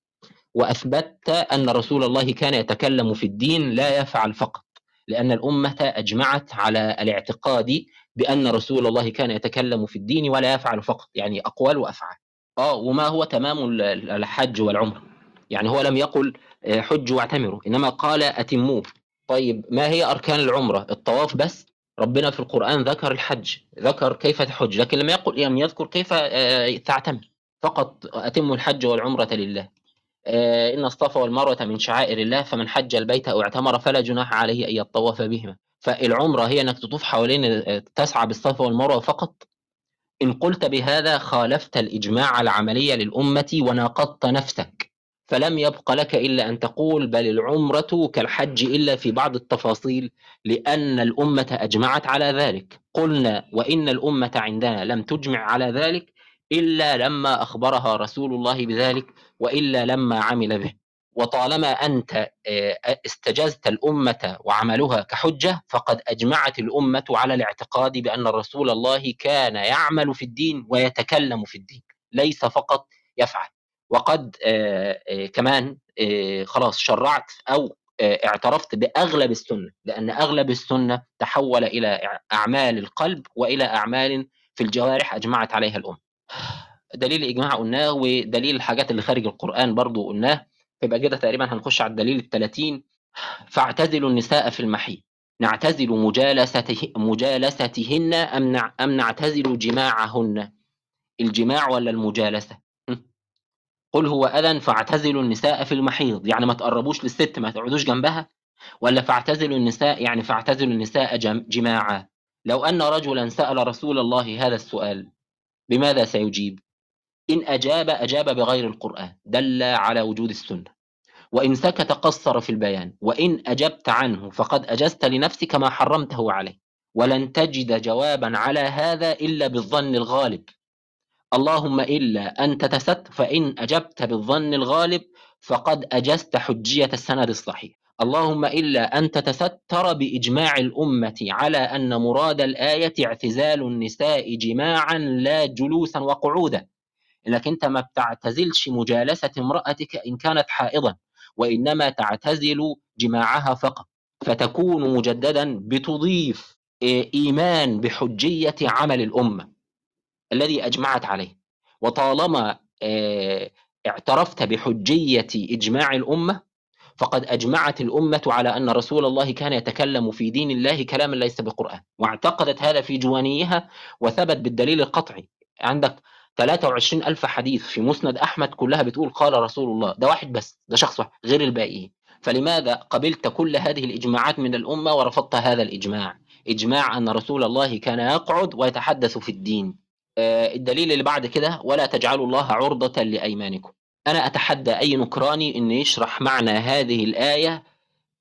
وأثبتت أن رسول الله كان يتكلم في الدين لا يفعل فقط لأن الأمة أجمعت على الاعتقاد بأن رسول الله كان يتكلم في الدين ولا يفعل فقط يعني أقوال وأفعال. آه وما هو تمام الحج والعمر يعني هو لم يقل آه، حجوا واعتمروا إنما قال أتموه. طيب ما هي أركان العمرة؟ الطواف بس. ربنا في القرآن ذكر الحج ذكر كيف تحج لكن لم يقل لم يذكر كيف آه، تعتمر. فقط أتم الحج والعمرة لله. آه، إن الصفا والمروة من شعائر الله فمن حج البيت أو اعتمر فلا جناح عليه أن يطوف بهما. فالعمرة هي أنك تطوف حوالين تسعى بالصفا والمروة فقط. إن قلت بهذا خالفت الإجماع العملية للأمة وناقضت نفسك. فلم يبق لك إلا أن تقول بل العمرة كالحج إلا في بعض التفاصيل لأن الأمة أجمعت على ذلك. قلنا وإن الأمة عندنا لم تجمع على ذلك إلا لما أخبرها رسول الله بذلك وإلا لما عمل به. وطالما أنت آه، استجزت الأمة وعملها كحجة فقد أجمعت الأمة على الاعتقاد بأن رسول الله كان يعمل في الدين ويتكلم في الدين ليس فقط يفعل. وقد آه، آه، كمان خلاص شرعت أو اعترفت بأغلب السنة لأن أغلب السنة تحول إلى أعمال القلب وإلى أعمال في الجوارح أجمعت عليها الأمة. دليل الإجماع قلناه ودليل الحاجات اللي خارج القرآن برضو قلناه. يبقى كده تقريبا هنخش على الدليل ال 30 فاعتزلوا النساء في المحيط. نعتزل مجالسته مجالستهن أم أم نعتزل جماعهن؟ الجماع ولا المجالسة؟ قل هو أذن فاعتزلوا النساء في المحيض يعني ما تقربوش للست ما تقعدوش جنبها؟ ولا فاعتزلوا النساء يعني فاعتزلوا النساء جماعة؟ لو أن رجلا سأل رسول الله هذا السؤال بماذا سيجيب؟ إن أجاب أجاب بغير القرآن دل على وجود السنة. وإن سكت قصر في البيان وإن أجبت عنه فقد أجزت لنفسك ما حرمته عليه. ولن تجد جوابا على هذا إلا بالظن الغالب. اللهم إلا أن تتست فإن أجبت بالظن الغالب فقد أجزت حجية السند الصحيح. اللهم إلا أن تتستر بإجماع الأمة على أن مراد الآية اعتزال النساء جماعا لا جلوسا وقعودا. إنك أنت ما بتعتزلش مجالسة امرأتك إن كانت حائضا وإنما تعتزل جماعها فقط. فتكون مجددا بتضيف إيمان بحجية عمل الأمة الذي أجمعت عليه. وطالما اعترفت بحجية إجماع الأمة فقد أجمعت الأمة على أن رسول الله كان يتكلم في دين الله كلاما ليس بقرآن. واعتقدت هذا في جوانيها وثبت بالدليل القطعي. عندك 23 ألف حديث في مسند أحمد كلها بتقول قال رسول الله. ده واحد بس ده شخص واحد غير الباقيين. فلماذا قبلت كل هذه الإجماعات من الأمة ورفضت هذا الإجماع؟ إجماع أن رسول الله كان يقعد ويتحدث في الدين. آه الدليل اللي بعد كده ولا تجعلوا الله عرضة لأيمانكم. أنا أتحدى أي نكراني أن يشرح معنى هذه الآية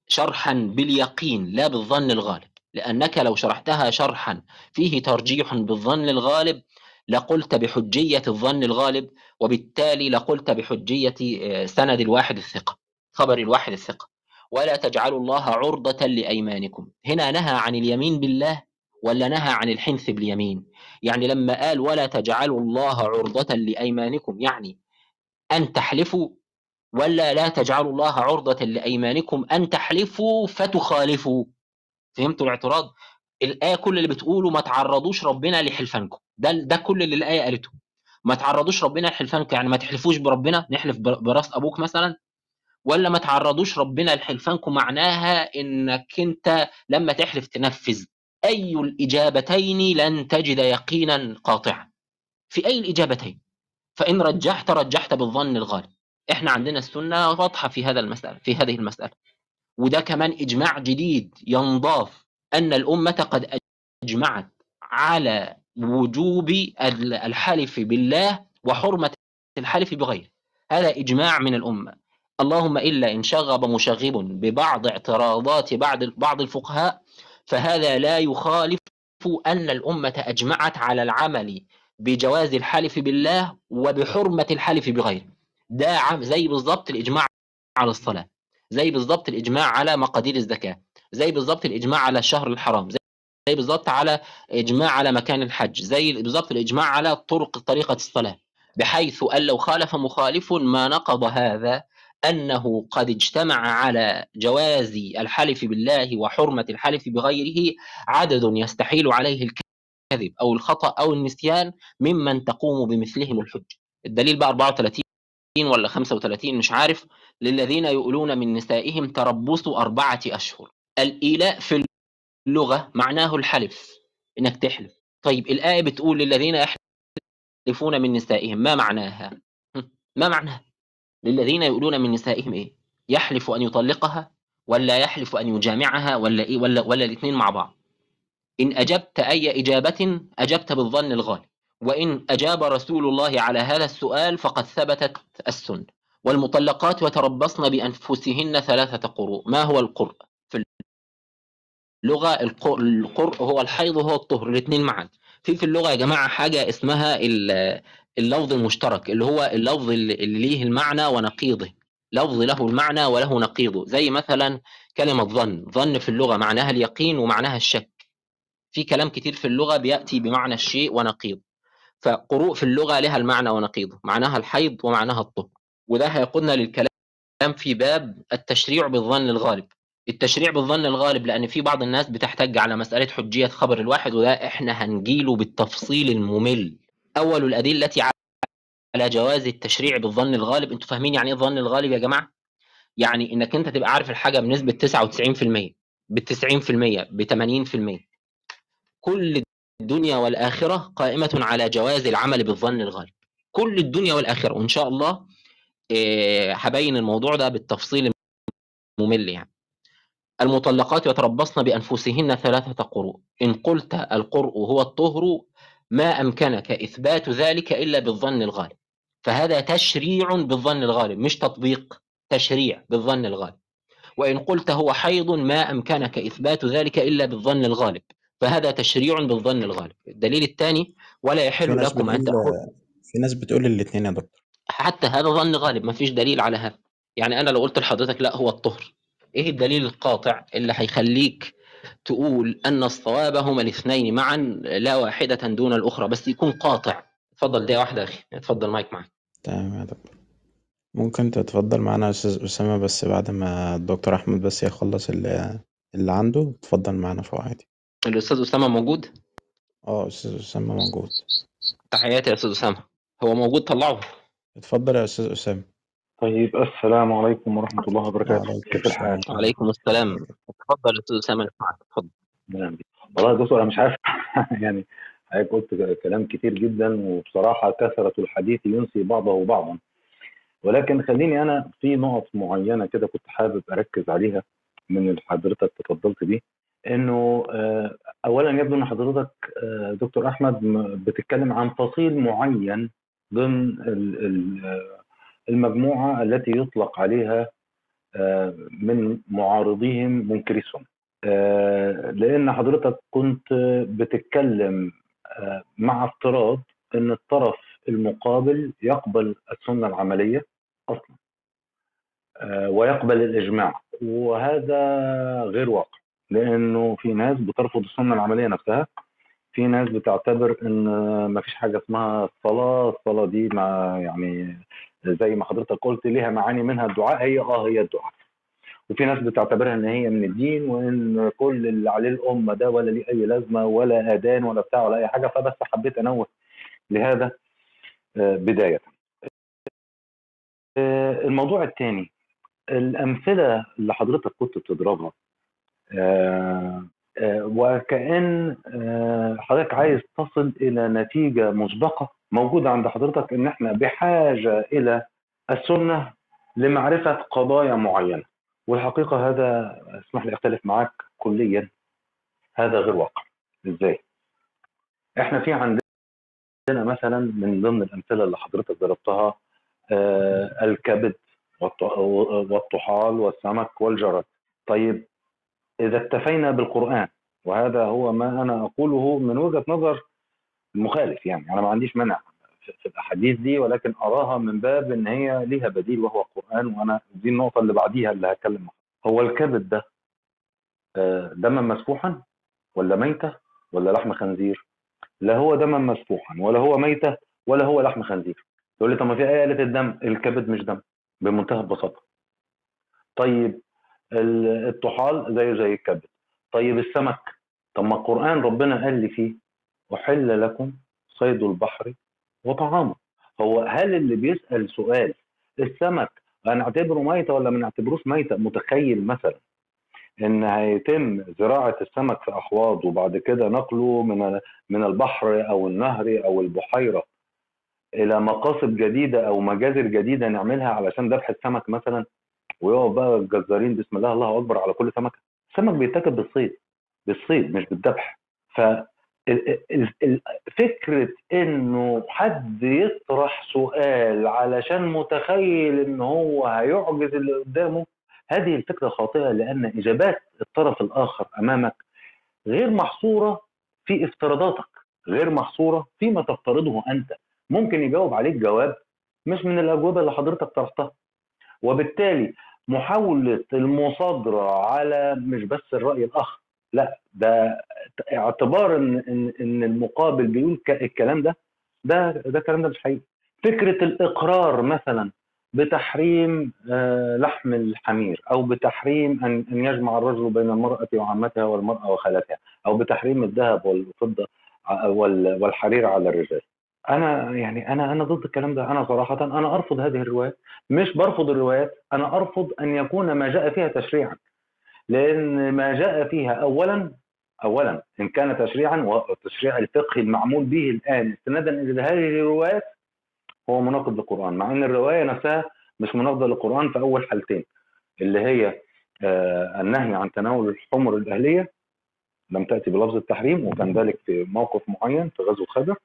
شرحا باليقين لا بالظن الغالب. لأنك لو شرحتها شرحا فيه ترجيح بالظن الغالب لقلت بحجية الظن الغالب وبالتالي لقلت بحجية سند الواحد الثقة خبر الواحد الثقة. ولا تجعلوا الله عرضة لأيمانكم. هنا نهى عن اليمين بالله ولا نهى عن الحنث باليمين؟ يعني لما قال ولا تجعلوا الله عرضة لأيمانكم يعني أن تحلفوا ولا لا تجعلوا الله عرضة لأيمانكم أن تحلفوا فتخالفوا. فهمتوا الاعتراض؟ الآية كل اللي بتقوله ما تعرضوش ربنا لحلفانكم. ده ده كل اللي الآية قالته. ما تعرضوش ربنا لحلفانكم يعني ما تحلفوش بربنا نحلف براس أبوك مثلا ولا ما تعرضوش ربنا لحلفانكم معناها إنك أنت لما تحلف تنفذ. أي الإجابتين لن تجد يقينا قاطعا. في أي الإجابتين؟ فإن رجحت رجحت بالظن الغالب. إحنا عندنا السنة واضحة في هذا المسألة في هذه المسألة. وده كمان إجماع جديد ينضاف أن الأمة قد أجمعت على وجوب الحلف بالله وحرمة الحلف بغيره. هذا إجماع من الأمة. اللهم إلا إن شغب مشغب ببعض اعتراضات بعض بعض الفقهاء فهذا لا يخالف أن الأمة أجمعت على العمل بجواز الحلف بالله وبحرمة الحلف بغيره. ده زي بالضبط الإجماع على الصلاة زي بالضبط الإجماع على مقادير الزكاة. زي بالضبط الإجماع على الشهر الحرام زي زي بالضبط على إجماع على مكان الحج زي بالضبط الإجماع على طرق طريقة الصلاة بحيث أن لو خالف مخالف ما نقض هذا أنه قد اجتمع على جواز الحلف بالله وحرمة الحلف بغيره عدد يستحيل عليه الكذب أو الخطأ أو النسيان ممن تقوم بمثلهم الحج. الدليل بقى 34 ولا 35 مش عارف للذين يؤلون من نسائهم تربص أربعة أشهر. الإيلاء في اللغة معناه الحلف إنك تحلف. طيب الآية بتقول للذين يحلفون من نسائهم ما معناها؟ ما معناها؟ للذين يؤلون من نسائهم إيه؟ يحلف أن يطلقها ولا يحلف أن يجامعها ولا إيه؟ ولا ولا الاثنين مع بعض. إن أجبت أي إجابة أجبت بالظن الغالب. وإن أجاب رسول الله على هذا السؤال فقد ثبتت السنة. والمطلقات يتربصن بأنفسهن ثلاثة قروء. ما هو القرء؟ في اللغة القرء هو الحيض وهو الطهر الاثنين معا. في في اللغة يا جماعة حاجة اسمها اللفظ المشترك اللي هو اللفظ اللي ليه المعنى ونقيضه. لفظ له المعنى وله نقيضه. زي مثلا كلمة ظن. ظن في اللغة معناها اليقين ومعناها الشك. في كلام كتير في اللغة بيأتي بمعنى الشيء ونقيض فقروء في اللغة لها المعنى ونقيضه. معناها الحيض ومعناها الطهر. وده هيقودنا للكلام في باب التشريع بالظن الغالب. التشريع بالظن الغالب لأن في بعض الناس بتحتج على مسألة حجية خبر الواحد وده إحنا هنجيله بالتفصيل الممل. أول الأدلة على جواز التشريع بالظن الغالب أنتوا فاهمين يعني إيه الظن الغالب يا جماعة؟ يعني إنك أنت تبقى عارف الحاجة بنسبة 99% ب 90% ب 80% كل الدنيا والآخرة قائمة على جواز العمل بالظن الغالب. كل الدنيا والآخرة وإن شاء الله هبين الموضوع ده بالتفصيل الممل يعني. المطلقات يتربصن بأنفسهن ثلاثة قروء. إن قلت القرء هو الطهر ما أمكنك إثبات ذلك إلا بالظن الغالب. فهذا تشريع بالظن الغالب مش تطبيق تشريع بالظن الغالب. وإن قلت هو حيض ما أمكنك إثبات ذلك إلا بالظن الغالب. فهذا تشريع بالظن الغالب. الدليل الثاني ولا يحل لكم أن تأخذوا في ناس بتقول الاتنين يا دكتور. حتى هذا ظن غالب ما فيش دليل على هذا. يعني أنا لو قلت لحضرتك لا هو الطهر. إيه الدليل القاطع اللي هيخليك تقول أن الصواب هما الاثنين معا لا واحدة دون الأخرى؟ بس يكون قاطع. اتفضل دقيقة واحدة يا أخي. اتفضل مايك معاك. تمام يا دكتور. ممكن تتفضل معانا يا أستاذ أسامة بس بعد ما الدكتور أحمد بس يخلص اللي, اللي عنده. اتفضل معانا فوق عادي الأستاذ أسامة موجود؟ آه أستاذ أسامة موجود. تحياتي يا أستاذ أسامة. هو موجود؟ طلعه. اتفضل يا أستاذ أسامة. طيب السلام عليكم ورحمة الله وبركاته. وعليكم كيف الحال؟ السلام. عليكم السلام. اتفضل أسامة نسمعك اتفضل نعم. والله يا دكتور أنا مش عارف يعني حضرتك قلت كلام كتير جدا وبصراحة كثرة الحديث ينسي بعضه بعضا. ولكن خليني أنا في نقط معينة كده كنت حابب أركز عليها من اللي حضرتك تفضلت بيه. إنه آه، أولا يبدو إن حضرتك آه، دكتور أحمد م- بتتكلم عن فصيل معين ضمن ال- ال- آه، المجموعة التي يطلق عليها آه، من معارضيهم منكري السنة آه، لأن حضرتك كنت بتتكلم آه، مع افتراض أن الطرف المقابل يقبل السنة العملية أصلا ويقبل الإجماع. وهذا غير واقع لأنه في ناس بترفض السنة العملية نفسها في ناس بتعتبر إن ما فيش حاجة اسمها الصلاه الصلاة دي ما يعني زي ما حضرتك قلت ليها معاني منها الدعاء هي آه هي الدعاء. وفي ناس بتعتبرها إن هي من الدين وإن كل اللي عليه الأمة ده ولا ليه أي لازمة ولا آذان ولا بتاع ولا أي حاجة فبس حبيت أنوه لهذا آه، بداية. آه، الموضوع الثاني الأمثلة اللي حضرتك كنت بتضربها آه، وكأن آه، حضرتك عايز تصل إلى نتيجة مسبقة موجودة عند حضرتك إن إحنا بحاجة إلى السنة لمعرفة قضايا معينة. والحقيقة هذا أسمح لي أختلف معاك كليا هذا غير واقع. إزاي؟ إحنا في عندنا مثلا من ضمن الأمثلة اللي حضرتك ضربتها آه، الكبد والط- والطحال والسمك والجراد. طيب إذا اكتفينا بالقرآن وهذا هو ما أنا أقوله من وجهة نظر المخالف يعني أنا ما عنديش مانع في الأحاديث دي ولكن أراها من باب إن هي ليها بديل وهو القرآن وأنا دي النقطة اللي بعديها اللي هتكلم. هو الكبد ده آه، دما مسفوحا ولا ميتة ولا لحم خنزير؟ لا هو دما مسفوحا ولا هو ميتة ولا هو لحم خنزير. تقول لي طب ما في آية قالت الدم الكبد مش دم بمنتهى البساطة. طيب الطحال زيه زي الكبد. طيب السمك طب ما القرآن ربنا قال لي فيه أحل لكم صيد البحر وطعامه. هو هل اللي بيسأل سؤال السمك هنعتبره ميتة ولا ما نعتبروش ميتة؟ متخيل مثلا إن هيتم زراعة السمك في احواض وبعد كده نقله من من البحر أو النهر أو البحيرة. إلى مقاصد جديدة أو مجازر جديدة نعملها علشان ذبح السمك مثلا؟ ويقف بقى الجزارين بسم الله الله أكبر على كل سمكة. السمك بيتاكل بالصيد بالصيد مش بالذبح. ف فكرة إنه حد يطرح سؤال علشان متخيل إن هو هيعجز اللي قدامه هذه الفكرة خاطئة لأن إجابات الطرف الآخر أمامك غير محصورة في افتراضاتك غير محصورة فيما تفترضه أنت. ممكن يجاوب عليك جواب مش من الأجوبة اللي حضرتك طرحتها. وبالتالي محاولة المصادرة على مش بس الرأي الآخر لا ده اعتبار إن إن إن المقابل بيقول الكلام ده ده ده الكلام ده مش حقيقي. فكرة الإقرار مثلا بتحريم آه، لحم الحمير أو بتحريم أن أن يجمع الرجل بين المرأة وعمتها والمرأة وخالتها أو بتحريم الذهب والفضة ع- وال- والحرير على الرجال. أنا يعني أنا أنا ضد الكلام ده. أنا صراحة أنا أرفض هذه الروايات. مش برفض الروايات أنا أرفض أن يكون ما جاء فيها تشريعا. لأن ما جاء فيها اولا اولا إن كان تشريعا والتشريع الفقهي المعمول به الآن استنادا إلى هذه الروايات هو مناقض للقرآن. مع إن الرواية نفسها مش مناقضة للقرآن في أول حالتين اللي هي آه النهي عن تناول الحمر الأهلية. لم تأتي بلفظ التحريم وكان ذلك في موقف معين في غزوة خيبر